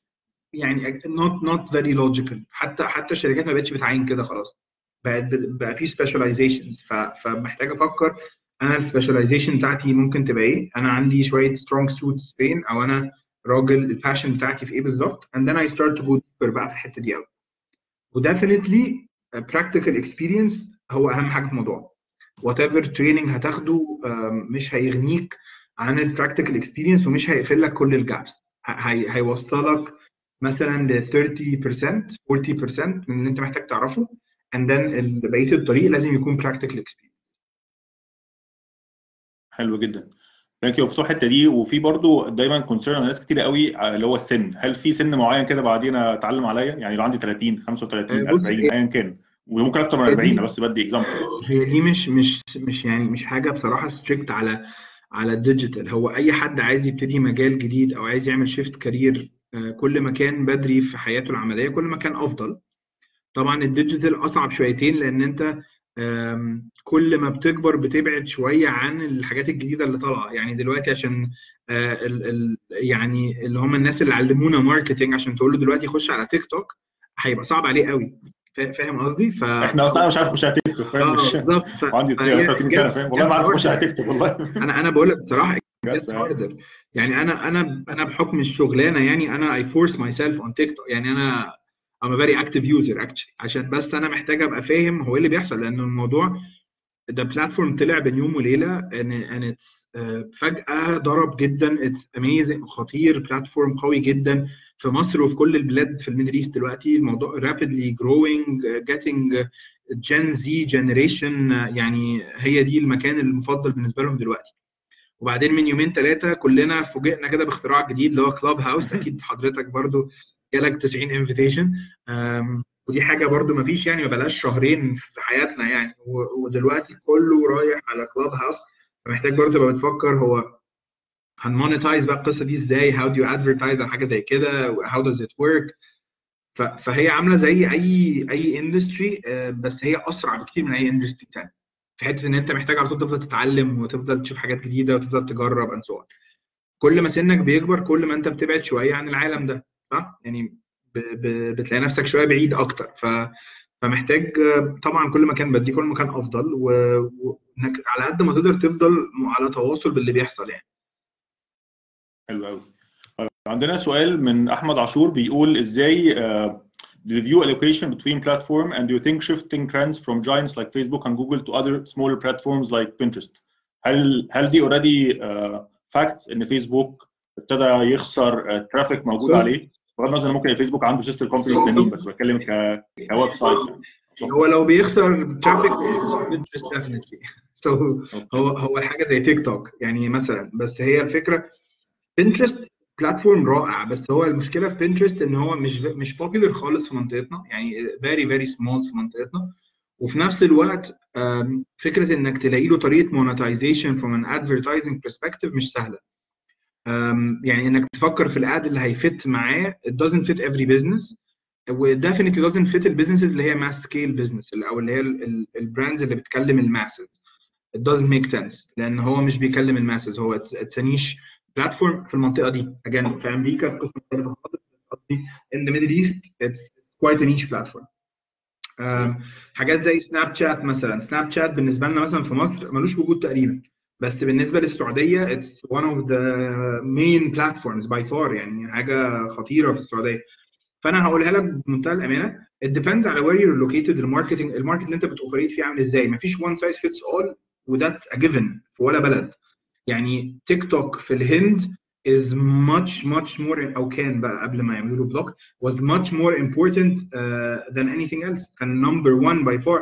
يعني not not very logical. حتى حتى الشركات ما بقتش بتعين كده خلاص. بقت بقى في specializations فمحتاج أفكر أنا ال specialization بتاعتي ممكن تبقى إيه؟ أنا عندي شوية strong suits فين؟ أو أنا راجل ال passion بتاعتي في إيه بالظبط؟ and then I start to go deeper بقى في الحتة دي قوي و definitely practical experience هو أهم حاجة في الموضوع. whatever training هتاخده مش هيغنيك عن ال practical experience ومش هيقفل لك كل ال gaps هي هيوصلك مثلا ل 30% 40% من اللي انت محتاج تعرفه. And then بقية الطريق لازم يكون practical experience. حلو جدا. thank you فتوح الحتة دي وفي برضو دايما concern ناس كتير قوي اللي هو السن. هل في سن معين كده بعدين اتعلم عليا؟ يعني لو عندي 30 35 بص، 40 ايا كان. وممكن أكتر من هي 40 دي- أنا بس بدي example هي دي مش مش مش يعني مش حاجة بصراحة strict على على ال digital هو أي حد عايز يبتدي مجال جديد أو عايز يعمل shift career كل ما كان بدري في حياته العملية كل ما كان أفضل. طبعا ال digital أصعب شويتين لأن أنت كل ما بتكبر بتبعد شوية عن الحاجات الجديدة اللي طالعة. يعني دلوقتي عشان آه، ال ال يعني اللي هم الناس اللي علمونا marketing عشان تقول له دلوقتي خش على تيك توك هيبقى صعب عليه قوي. فا- فاهم قصدي؟ ف إحنا أصلا مش عارف اخش على تيك توك فاهم؟ آه مش بالظبط. ف- وعندي فهي 30 سنة فاهم؟ والله ما عارف أخش على تيك توك والله. أنا أنا بقول لك بصراحة يعني أنا أنا أنا بحكم الشغلانة يعني أنا I force myself on تيك توك يعني أنا a very active user actually. عشان بس أنا محتاج أبقى فاهم هو إيه اللي بيحصل لأن الموضوع ده platform طلع بين يوم وليلة and it's فجأة ضرب جدا. It's amazing خطير. platform قوي جدا. في مصر وفي كل البلاد في ال Middle East دلوقتي الموضوع uh, getting Gen Z generation uh, يعني هي دي المكان المفضل بالنسبة لهم دلوقتي. وبعدين من يومين ثلاثة كلنا فوجئنا كده باختراع جديد اللي هو كلاب هاوس أكيد حضرتك برضو جالك 90 invitation ودي حاجة برضو ما فيش يعني ما بلاش شهرين في حياتنا يعني. ودلوقتي كله رايح على كلاب هاوس فمحتاج برضو تبقى بتفكر هو هن monetize بقى القصة دي إزاي؟ How do advertise على حاجة زي كده؟ How does it work فهي عاملة زي أي أي industry بس هي أسرع بكتير من أي industry تاني. حتة إن أنت محتاج على طول تفضل تتعلم وتفضل تشوف حاجات جديدة وتفضل تجرب so on. كل ما سنك بيكبر كل ما أنت بتبعد شوية عن العالم ده صح؟ يعني ب... ب... بتلاقي نفسك شوية بعيد أكتر. ف... فمحتاج آه، طبعا كل ما كان بدري كل ما كان افضل وانك على قد ما تقدر تفضل على تواصل باللي بيحصل يعني. حلو قوي عندنا سؤال من أحمد عاشور بيقول إزاي uh, do you view allocation between platform and do you think shifting trends from giants like Facebook and Google to other smaller platforms like Pinterest هل هل دي already uh, facts ان فيسبوك ابتدى يخسر traffic موجود صح. عليه بغض النظر ممكن فيسبوك عنده sister companies تانيين بس بتكلم ك ك website يعني هو لو بيخسر traffic Pinterest definitely so هو هو حاجة زي تيك توك يعني مثلا بس هي الفكرة Pinterest platform رائع بس هو المشكلة في Pinterest إن هو مش مش popular خالص في منطقتنا يعني very very small في منطقتنا. وفي نفس الوقت فكرة إنك تلاقي له طريقة monetization from an advertising perspective مش سهلة. يعني إنك تفكر في ال ad اللي هي fit معاه it doesn't fit every business و definitely doesn't fit ال businesses اللي هي scale business اللي- أو اللي هي ال brands اللي بتكلم ال masses it doesn't make sense لأن هو مش بيكلم ال masses هو it's, it's platform في المنطقة دي. Again في أمريكا القصة مختلفه خالص قصدي in the middle east it's quite a platform. آم، حاجات زي سناب شات مثلا. سناب شات بالنسبة لنا مثلا في مصر ملوش وجود تقريبا. بس بالنسبة للسعودية it's one of the main platforms by far. يعني حاجة خطيرة في السعودية. فأنا هقولها لك بمنتهى الأمانة. It depends على where you're located. ال marketing ال market اللي أنت بت operate فيه عامل إزاي. مفيش one size fits all و that's a given في ولا بلد. يعني تيك توك في الهند is much much more أو كان بقى قبل ما يعملوا له block was much more important uh, than anything else. كان number one by far.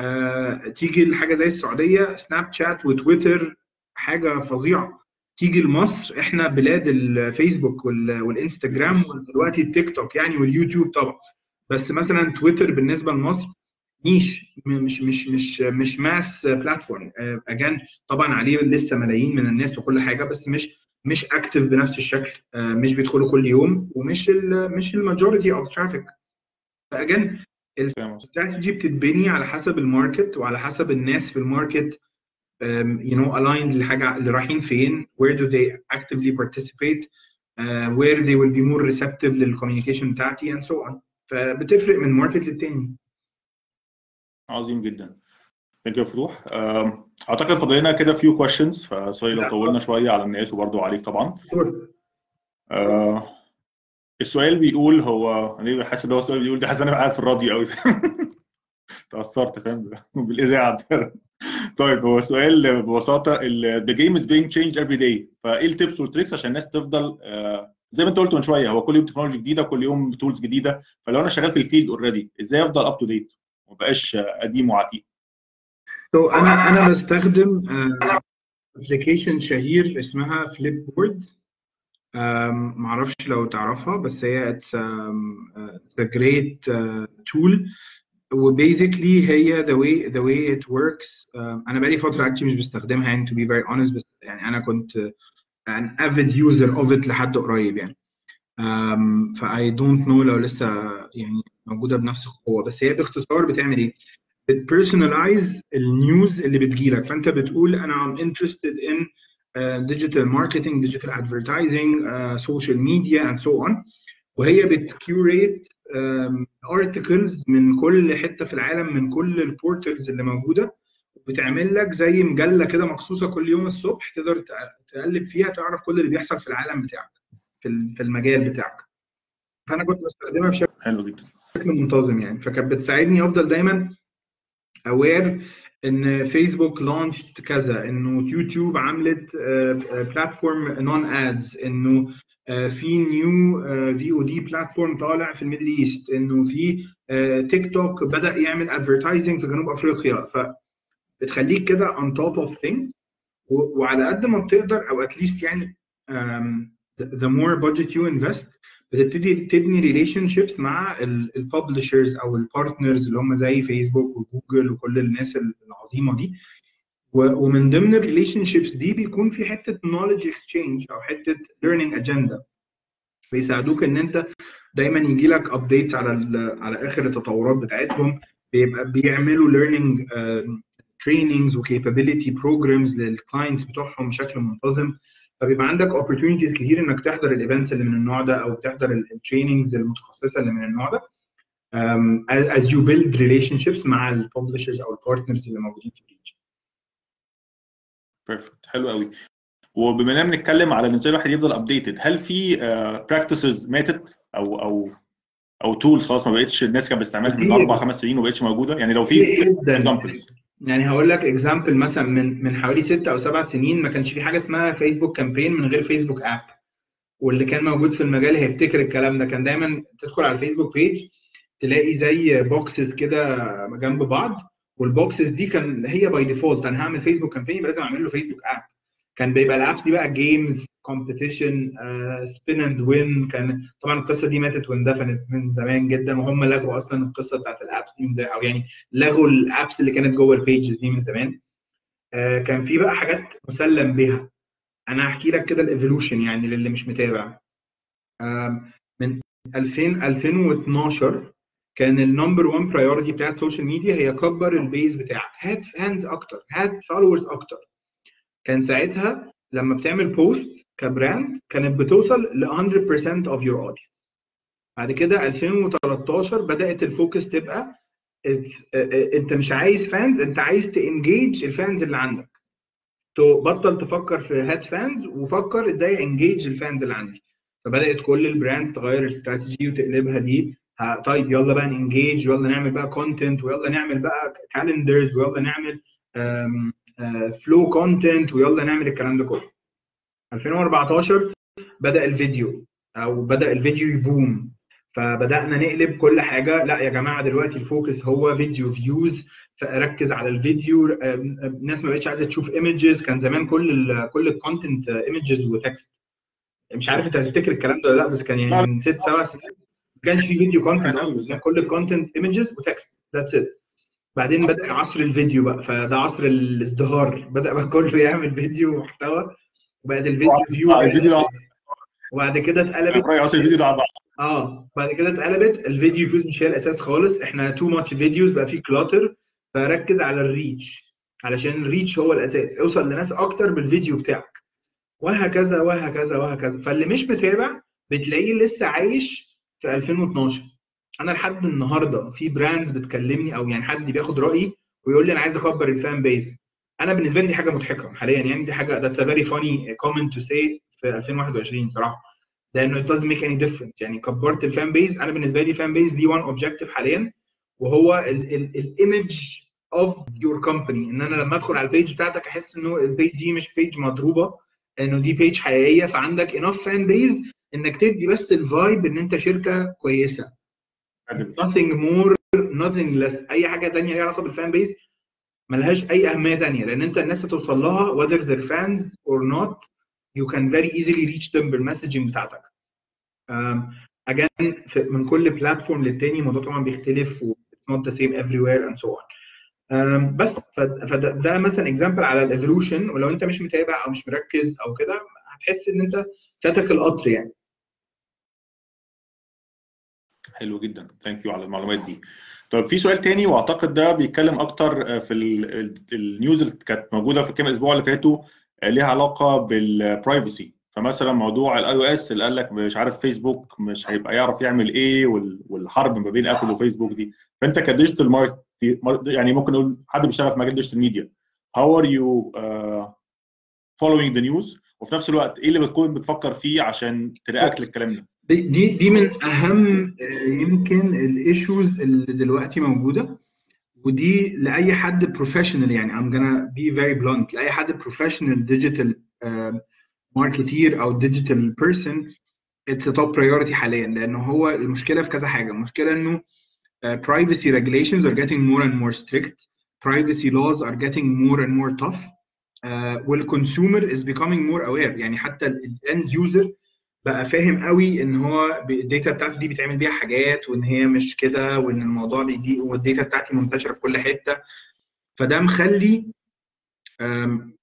uh, تيجي لحاجة زي السعودية سناب شات وتويتر حاجة فظيعة. تيجي لمصر إحنا بلاد الفيسبوك وال- والإنستجرام ودلوقتي التيك توك يعني واليوتيوب طبعا. بس مثلا تويتر بالنسبة لمصر niche مش مش مش مش mass platform. again طبعا عليه لسه ملايين من الناس وكل حاجة بس مش مش active بنفس الشكل آه، مش بيدخلوا كل يوم ومش ال مش ال majority of traffic ف again ال strategy بتتبني على حسب ال market وعلى حسب الناس في ال market um, you know aligned لحاجة اللي رايحين فين where do they actively participate uh, where they will be more receptive لل communication بتاعتي and so on. فبتفرق من market للتاني. عظيم جدا. thank you فتوح. أم، أعتقد فاضل لنا كده few questions ف sorry لو. طولنا شوية على الناس وبرضه عليك طبعا. آه، السؤال بيقول هو أنا حاسس إن هو السؤال بيقول ده؟ حاسس إن أنا قاعد في الراديو قوي تأثرت فاهم؟ بالإذاعة طيب هو سؤال ببساطة the game is being changed every day. فإيه ال tips وال tricks عشان الناس تفضل آه، زي ما أنت قلت من شوية هو كل يوم technology جديدة كل يوم tools جديدة. فلو أنا شغال في ال field already إزاي أفضل up to date وما بقاش قديم وعتيق. So أنا أنا بستخدم application شهير اسمها Flipboard ما أعرفش لو تعرفها بس هي it's a great tool و basically هي way the way it works. um, أنا بقالي فترة actually مش بستخدمها يعني to be very honest بس يعني أنا كنت an avid user of it لحد قريب يعني. ف I don't know لو لسه يعني موجودة بنفس القوة. بس هي باختصار بتعمل إيه؟ بت personalize ال news اللي بتجيلك. فأنت بتقول أنا in uh, digital marketing digital advertising uh, social media and so on. وهي بت curate articles من كل حتة في العالم من كل ال portals اللي موجودة. وبتعمل لك زي مجلة كده مخصوصة كل يوم الصبح تقدر تقلب فيها تعرف كل اللي بيحصل في العالم بتاعك. في المجال بتاعك. فأنا كنت بستخدمها بشكل حلو جدا. بشكل منتظم يعني. فكانت بتساعدني أفضل دايما aware إن فيسبوك launched كذا إنه يوتيوب عملت platform non ads إنه في new VOD platform طالع في ال Middle East إنه في تيك توك بدأ يعمل advertising في جنوب أفريقيا. فبتخليك كده on top of things وعلى قد ما بتقدر أو at least يعني the more budget you invest بتبتدي تبني relationships مع ال publishers أو ال partners اللي هم زي فيسبوك وجوجل وكل الناس العظيمة دي. ومن ضمن ال relationships دي بيكون في حتة knowledge exchange أو حتة learning agenda بيساعدوك إن أنت دايما يجي لك updates على على آخر التطورات بتاعتهم. بيبقى بيعملوا learning trainings و capability programs لل clients بتوعهم بشكل منتظم. فبيبقى عندك opportunities كتير إنك تحضر ال events اللي من النوع ده أو تحضر ال trainings المتخصصة اللي من النوع ده. um, as you build relationships مع ال publishers أو ال partners اللي موجودين في ال region perfect حلو قوي. وبما إننا بنتكلم على إن إزاي الواحد يفضل updated هل في practices uh, ماتت؟ أو أو أو tools خلاص ما بقتش الناس كانت بتستعملها من أربع خمس سنين وما بقتش موجودة؟ يعني لو في examples يعني هقول لك example مثلا من من حوالي ست أو سبع سنين ما كانش في حاجة اسمها Facebook campaign من غير Facebook app واللي كان موجود في المجال هيفتكر الكلام ده. كان دايما تدخل على ال Facebook page تلاقي زي boxes كده جنب بعض. وال boxes دي كان هي by default أنا هعمل فيسبوك campaign يبقى لازم أعمل له فيسبوك app كان بيبقى ال apps دي بقى games competition spin and win كان طبعا القصة دي ماتت واندفنت من زمان جدا وهم لغوا أصلا القصة بتاعت ال apps دي من زمان أو يعني لغوا ال apps اللي كانت جوه ال pages دي من زمان. آه كان في بقى حاجات مسلم بها أنا هحكي لك كده ال evolution يعني للي مش متابع. آه من 2000 2012 كان ال number 1 priority بتاعت ال social media هي كبر ال base بتاعك. هات fans أكتر هات followers أكتر. كان ساعتها لما بتعمل post ك brand كانت بتوصل ل 100% of your audience. بعد كده 2013 بدأت ال focus تبقى انت مش عايز fans انت عايز ت engage ال fans اللي عندك. تبطل تفكر في هات fans وفكر إزاي engage ال fans اللي عندي. فبدأت كل ال brands تغير الاستراتيجي وتقلبها دي. طيب يلا بقى ن engage يلا نعمل بقى content ويلا نعمل بقى calendars ويلا نعمل flow content ويلا نعمل الكلام ده كله. 2014 بدأ الفيديو أو بدأ الفيديو ي boom. فبدأنا نقلب كل حاجة. لا يا جماعة دلوقتي ال focus هو video views فركز على الفيديو. الناس ما بقتش عايزة تشوف images كان زمان كل ال كل ال content images و text مش عارف أنت هتفتكر الكلام ده ولا لأ بس كان يعني من ست سبع سنين ما كانش في video content أصلا كل ال content images و text that's it بعدين بدأ عصر الفيديو بقى فده عصر الازدهار. بدأ بقى كله يعمل فيديو محتوى وبقت ال video view الفيديو وبعد كده اتقلبت. عصر الفيديو ده آه بعد كده اتقلبت. ال video views مش هي الأساس خالص. إحنا too much videos بقى في clutter فركز على ال reach علشان ال reach هو الأساس. اوصل لناس أكتر بالفيديو بتاعك. وهكذا وهكذا وهكذا. فاللي مش متابع بتلاقيه لسه عايش في 2012 أنا لحد النهارده في brands بتكلمني أو يعني حد بياخد رأيي ويقول لي أنا عايز أكبر ال fan base أنا بالنسبة لي دي حاجة مضحكة حاليا يعني دي حاجة a very funny comment to say في 2021 صراحة لأنه it doesn't make any difference. يعني كبرت ال fan base أنا بالنسبة لي fan base دي one objective حاليا وهو ال image of your company إن أنا لما أدخل على ال page بتاعتك أحس إنه ال page دي مش page مضروبة إنه دي page حقيقية فعندك enough fan base إنك تدي بس ال vibe إن أنت شركة كويسة. Nothing more nothing less. أي حاجة تانية ليها علاقة بال fan base ملهاش أي أهمية تانية لأن أنت الناس هتوصل لها whether they're fans or not you can very easily reach them بال messaging بتاعتك. Um, again من كل platform للتاني الموضوع طبعا بيختلف و it's not the same everywhere and so on. Um, بس فده ده مثلا example على ال evolution ولو أنت مش متابع أو مش مركز أو كده هتحس إن أنت فاتك القطر يعني. حلو جدا. thank you على المعلومات دي. طيب في سؤال تاني وأعتقد ده بيتكلم أكتر في ال- ال- ال news اللي كانت موجودة في كام أسبوع اللي فاتوا ليها علاقة بال privacy فمثلا موضوع ال iOS اللي قال لك مش عارف فيسبوك مش هيبقى يعرف يعمل إيه وال- والحرب ما بين ابل وفيسبوك دي. فأنت ك digital mark يعني ممكن نقول حد بيشتغل في مجال digital media are you uh, following the news وفي نفس الوقت إيه اللي بتكون بتفكر فيه عشان ت react للكلام ده؟ دي دي من أهم آه، يمكن ال issues اللي دلوقتي موجودة. ودي لأي حد professional يعني I'm gonna be very blunt. لأي حد professional digital marketer أو digital person it's top priority حاليا. لأن هو المشكلة في كذا حاجة. المشكلة إنه uh, privacy regulations are getting more and more strict. Privacy laws are getting more and more tough. uh, وال consumer is becoming more aware. يعني حتى ال end user بقى فاهم قوي إن هو ال data بتاعته دي بيتعمل بيها حاجات وإن هي مش كده وإن الموضوع دي وال data بتاعتي منتشرة في كل حتة. فده مخلي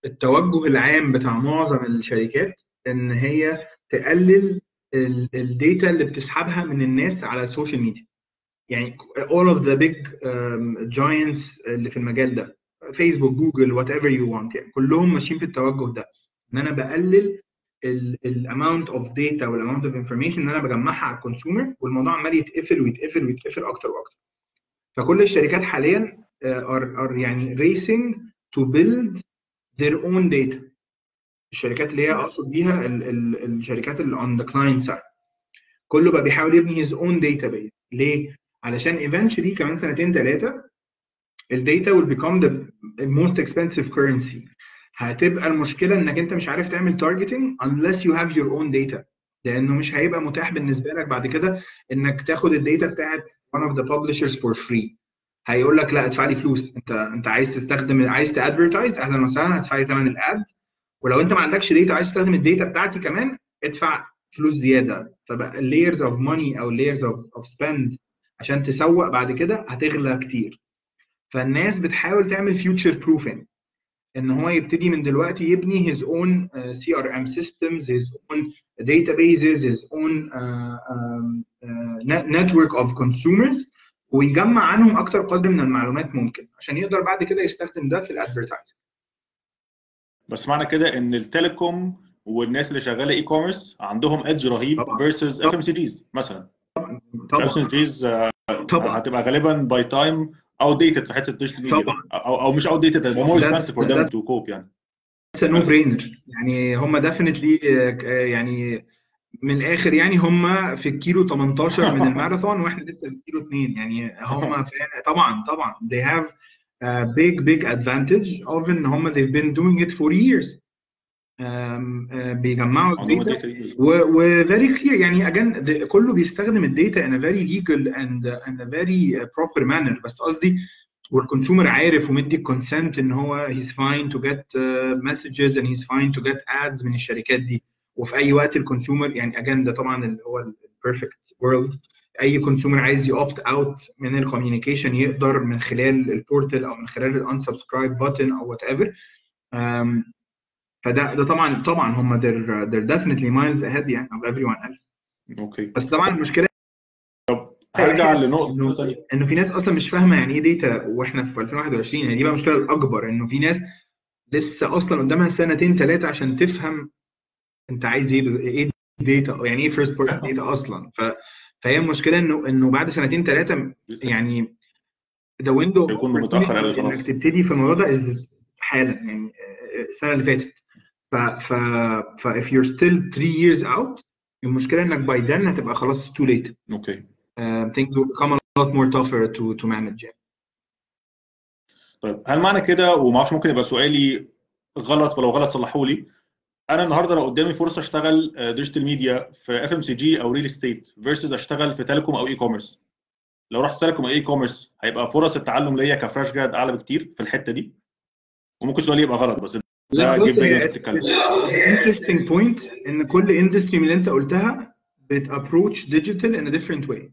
التوجه العام بتاع معظم الشركات إن هي تقلل ال- ال data اللي بتسحبها من الناس على ال social media يعني all of the big um, giants اللي في المجال ده فيسبوك جوجل whatever you want كلهم ماشيين في التوجه ده. إن أنا بقلل ال amount of data وال amount of information اللي أنا بجمعها على ال consumer والموضوع عمال يتقفل ويتقفل ويتقفل أكتر وأكتر. فكل الشركات حاليا are are يعني racing to build their own data. الشركات اللي هي أقصد بيها ال ال الشركات اللي on the client side. كله بقى بيحاول يبني his own database. ليه؟ علشان eventually كمان سنتين ثلاثة ال data will become the most expensive currency. هتبقى المشكلة إنك أنت مش عارف تعمل targeting unless you have your own data. لأنه مش هيبقى متاح بالنسبة لك بعد كده إنك تاخد ال data بتاعت one of the publishers for free. هيقول لك لا ادفع لي فلوس. أنت أنت عايز تستخدم عايز ت advertise؟ أهلا وسهلا هتدفع لي ثمن ال ad. ولو أنت ما عندكش data عايز تستخدم ال data بتاعتي كمان ادفع فلوس زيادة. فبقى layers of money أو of, of spend عشان تسوق بعد كده هتغلى كتير. فالناس بتحاول تعمل future proofing. إن هو يبتدي من دلوقتي يبني his own uh, CRM systems his own databases his own uh, um, uh, net- network of consumers ويجمع عنهم أكتر قدر من المعلومات ممكن عشان يقدر بعد كده يستخدم ده في ال advertising بس معنى كده إن ال telecom والناس اللي شغالة e-commerce عندهم edge رهيب. versus FMCGs مثلا. طبعا. FMCGs طبعا. هتبقى غالبا by time outdated في حتة ال digital media. أو أو مش outdated هتبقى more expensive for to cope يعني. no brainer يعني هم definitely يعني من الآخر يعني هم في الكيلو 18 من الماراثون وإحنا لسه في الكيلو 2 يعني هم طبعا طبعا. They have a big big advantage of إن هم they've been doing it for years. بيجمعوا ال data ال data و و very clear. يعني the, كله بيستخدم ال data legal and and a very uh, proper manner. بس قصدي وال consumer عارف ومدي ال consent إن هو fine to get uh, messages and he's fine to get ads من الشركات دي. وفي أي وقت ال consumer يعني again ده طبعا اللي هو ال perfect world أي consumer عايز يopt out من ال communication يقدر من خلال ال portal أو من خلال ال unsubscribe button أو whatever فده ده طبعا طبعا هم they're, they're definitely miles ahead يعني of everyone else. okay. بس طبعا المشكلة هرجع إنه- لنقطه ثانية إنه في ناس أصلا مش فاهمة يعني إيه data وإحنا في 2021 يعني دي بقى المشكلة الأكبر إنه في ناس لسه أصلا قدامها سنتين ثلاثة عشان تفهم أنت عايز إيه إيه data يعني إيه first party data أصلا. ف فهي المشكلة إنه إنه بعد سنتين ثلاثة يعني the window هيكون متأخر أوي خلاص. انك تبتدي في الموضوع ده حالا يعني آه، السنة اللي فاتت. ف ف ف if you're still three years out المشكلة إنك by then هتبقى خلاص too late. okay uh, things will become a lot more tougher to to manage يعني. طيب هل معنى كده وما أعرفش ممكن يبقى سؤالي غلط فلو غلط صلحوا لي. أنا النهارده لو قدامي فرصة أشتغل digital media في FMCG أو real estate versus أشتغل في telecom أو e-commerce لو رحت telecom أو e-commerce هيبقى فرص التعلم ليا ك fresh grad أعلى بكتير في الحتة دي. وممكن سؤالي يبقى غلط بس لا ده بص جيب هي انت بتتكلم interesting point إن كل industry من اللي أنت قلتها بت approach digital different way.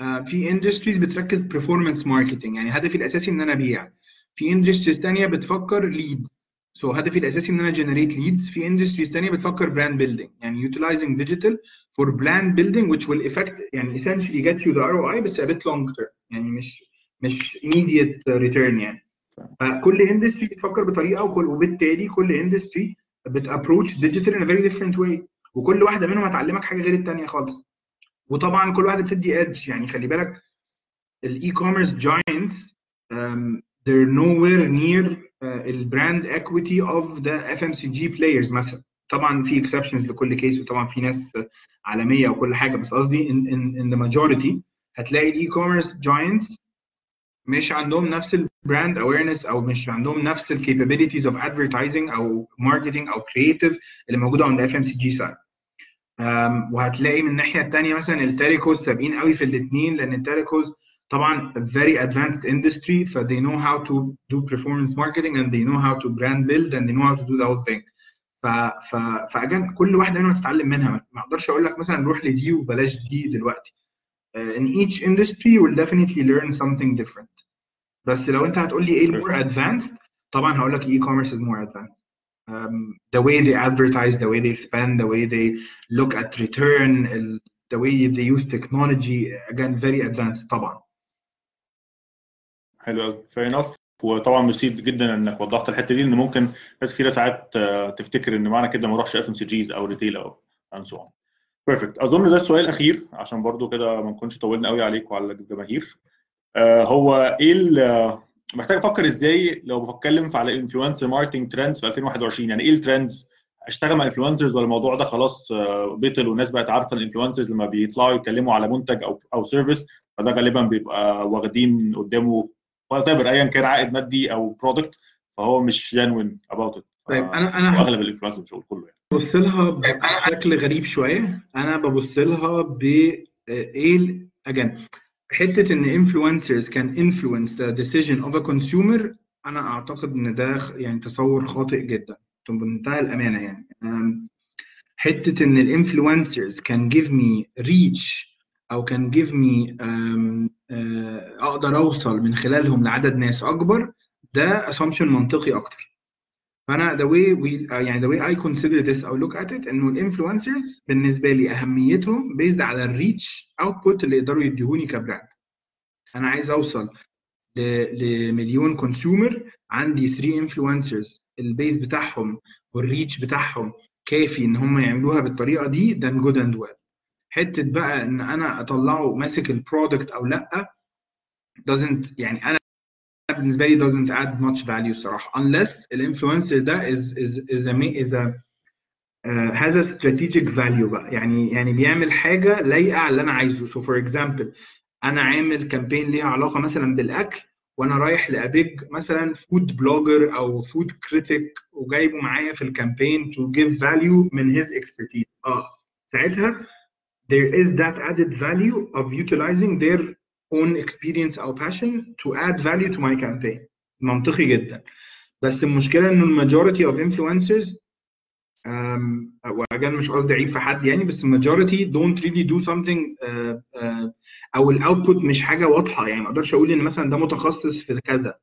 آه، في industries بتركز performance marketing يعني هدفي الأساسي إن أنا أبيع. في industries تانية بتفكر leads. so هدفي الأساسي إن أنا generate leads. في industries تانية بتفكر brand building يعني utilizing digital for brand building which will affect يعني essentially get you the ROI بس a bit long term يعني مش مش immediate return يعني. فكل industry بتفكر بطريقة وكل وبالتالي كل industry بت approach digital a very different way. وكل واحدة منهم هتعلمك حاجة غير الثانية خالص. وطبعا كل واحدة بتدي edge يعني خلي بالك ال e-commerce giants they're nowhere near ال brand equity of the FMCG players مثلا. طبعا في exceptions لكل case وطبعا في ناس عالمية وكل حاجة بس قصدي in, in, in the هتلاقي ال e-commerce giants مش عندهم نفس ال brand awareness أو مش عندهم نفس ال capabilities of advertising أو marketing أو creative اللي موجودة عند FMCG side وهتلاقي من الناحية الثانية مثلا ال telcos سابقين قوي في الاثنين لأن ال telcos طبعا very advanced industry ف they know how to do performance marketing and they know how to brand build and they know how to do the whole thing. ف ف ف again كل واحدة منهم تتعلم منها. ما أقدرش أقول لك مثلا روح لدي وبلاش دي دلوقتي. In each industry will definitely learn something different بس لو انت هتقول لي إيه ال more advanced طبعا هقول لك ال e-commerce is more advanced um, the way they advertise the way they spend the way they look at return the way they use technology again very advanced طبعا حلو fair enough وطبعا مفيد جدا انك وضحت الحته دي ان ممكن ناس كتير ساعات آه، تفتكر ان معنى كده ما اروحش FMCGs أو retail أو so on perfect أظن ده السؤال الأخير عشان برضو كده ما نكونش طولنا قوي عليك وعلى الجماهير. آه، هو إيه ال- محتاج أفكر إزاي لو بتكلم على influencer marketing trends في 2021 يعني إيه ال trends أشتغل مع influencers ولا الموضوع ده خلاص آه، بطل والناس بقت عارفة ال influencers لما بيطلعوا يتكلموا على منتج أو أو service فده غالبا بيبقى واخدين قدامه whatever أيا كان عائد مادي أو product فهو مش genuine about it طيب أنا أنا واغلب ال influencers هقول كله يعني. ببص لها بشكل غريب شوية. أنا ببص لها ب إيه again حتة إن influencers can influence the decision of a consumer أنا أعتقد إن ده يعني تصور خاطئ جدا. بمنتهى الأمانة يعني. حتة إن ال influencers can give me reach أو me أم، آه، أقدر أوصل من خلالهم لعدد ناس أكبر ده assumption منطقي أكتر. فأنا the way we يعني the way I consider this أو look at it إنه ال influencers بالنسبة لي أهميتهم based على ال reach output اللي يقدروا يديهوني ك brand أنا عايز أوصل لمليون consumer عندي 3 influencers ال base بتاعهم وال reach بتاعهم كافي إن هم يعملوها بالطريقة دي then good and well. حتة بقى إن أنا أطلعه ماسك ال product أو لأ doesn't يعني أنا بالنسبة لي doesn't add much value الصراحه unless ال influencer ده is is is a is a uh, has a strategic value بقى. يعني يعني بيعمل حاجة لايقة على اللي أنا عايزه. So for example أنا عامل campaign ليها علاقة مثلا بالأكل وأنا رايح ل page مثلا food blogger أو food critic وجايبه معايا في ال campaign to give value من his expertise. آه ساعتها there is that added value of utilizing their own experience أو passion to add value to my campaign. منطقي جدا. بس المشكلة إنه ال majority of um, واجان مش قصدي عيب في حد يعني بس ال majority do something uh, uh, أو ال output مش حاجة واضحة يعني. ما أقدرش أقول إن مثلا ده متخصص في كذا.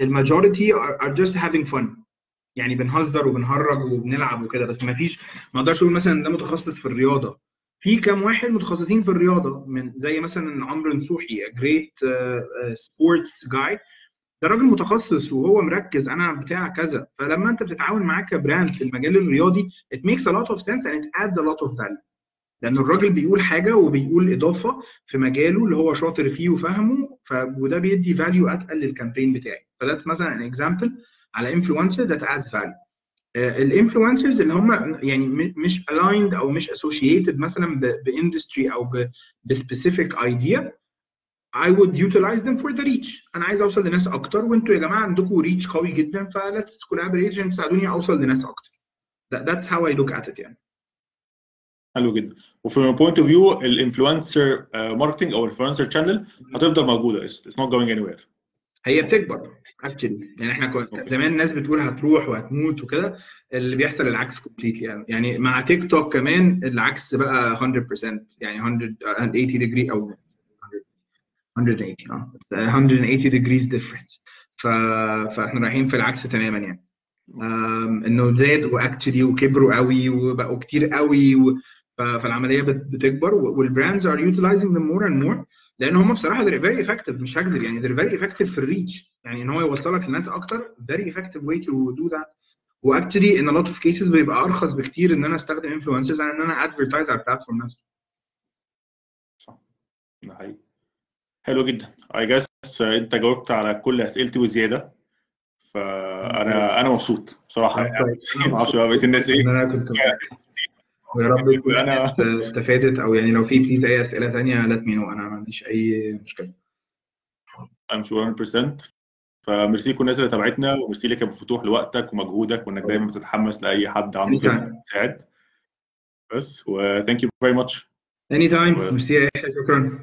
ال majority are just having fun. يعني بنهزر وبنهرج وبنلعب وكده بس ما فيش ما أقدرش أقول مثلا ده متخصص في الرياضة. في كام واحد متخصصين في الرياضة من زي مثلا عمرو نصوحي great sports guy ده راجل متخصص وهو مركز أنا بتاع كذا. فلما أنت بتتعاون معاه ك brand في المجال الرياضي it makes a lot of sense and it adds a lot of value. لأن الراجل بيقول حاجة وبيقول إضافة في مجاله اللي هو شاطر فيه وفاهمه ف... وده بيدي value أتقل لل campaign بتاعي. فده مثلا an example على influencer that adds value ال influencers اللي هم يعني مش aligned أو مش associated مثلا ب industry أو ب specific idea I would utilize them for the reach. أنا عايز أوصل لناس أكتر وانتوا يا جماعة عندكم reach قوي جدا ف let's collaborate عشان تساعدوني أوصل لناس أكتر. That, that's how I look at it يعني. حلو جدا. وفي point of view ال influencer marketing أو ال influencer channel هتفضل موجودة. It's not going anywhere. هي بتكبر. actually يعني إحنا كنا زمان الناس بتقول هتروح وهتموت وكده اللي بيحصل العكس completely يعني. يعني مع تيك توك كمان العكس بقى 100% يعني 180 degree أو 180 آه. 180 degrees difference. ف... فإحنا رايحين في العكس تماما يعني. إنه زاد و actually وكبروا قوي وبقوا كتير قوي و... فالعملية بتكبر وال brands are utilizing them more and more. لأن هم بصراحة they're very effective مش هكذب يعني they're very effective في ال reach يعني إن هو يوصلك لناس أكتر very effective way to do that. و actually in a lot of cases بيبقى أرخص بكتير إن أنا أستخدم influencers عن إن أنا advertise على ال platform نفسه. صح. ده حقيقي. حلو جدا. I guess أنت جاوبت على كل أسئلتي وزياده فأنا أنا مبسوط بصراحة. ما أعرفش بقى بقية الناس إيه. ويا رب تكون أنا- استفادت أو يعني لو في please أي أسئلة ثانية let me know. أنا ما عنديش أي مشكلة. I'm sure 100% فميرسي لكل الناس اللي تابعتنا وميرسي لك يا ابو فتوح لوقتك ومجهودك وإنك دايما بتتحمس لأي حد عنده. فكرة تساعد. بس و thank you very much. اني تايم ميرسي شكرا.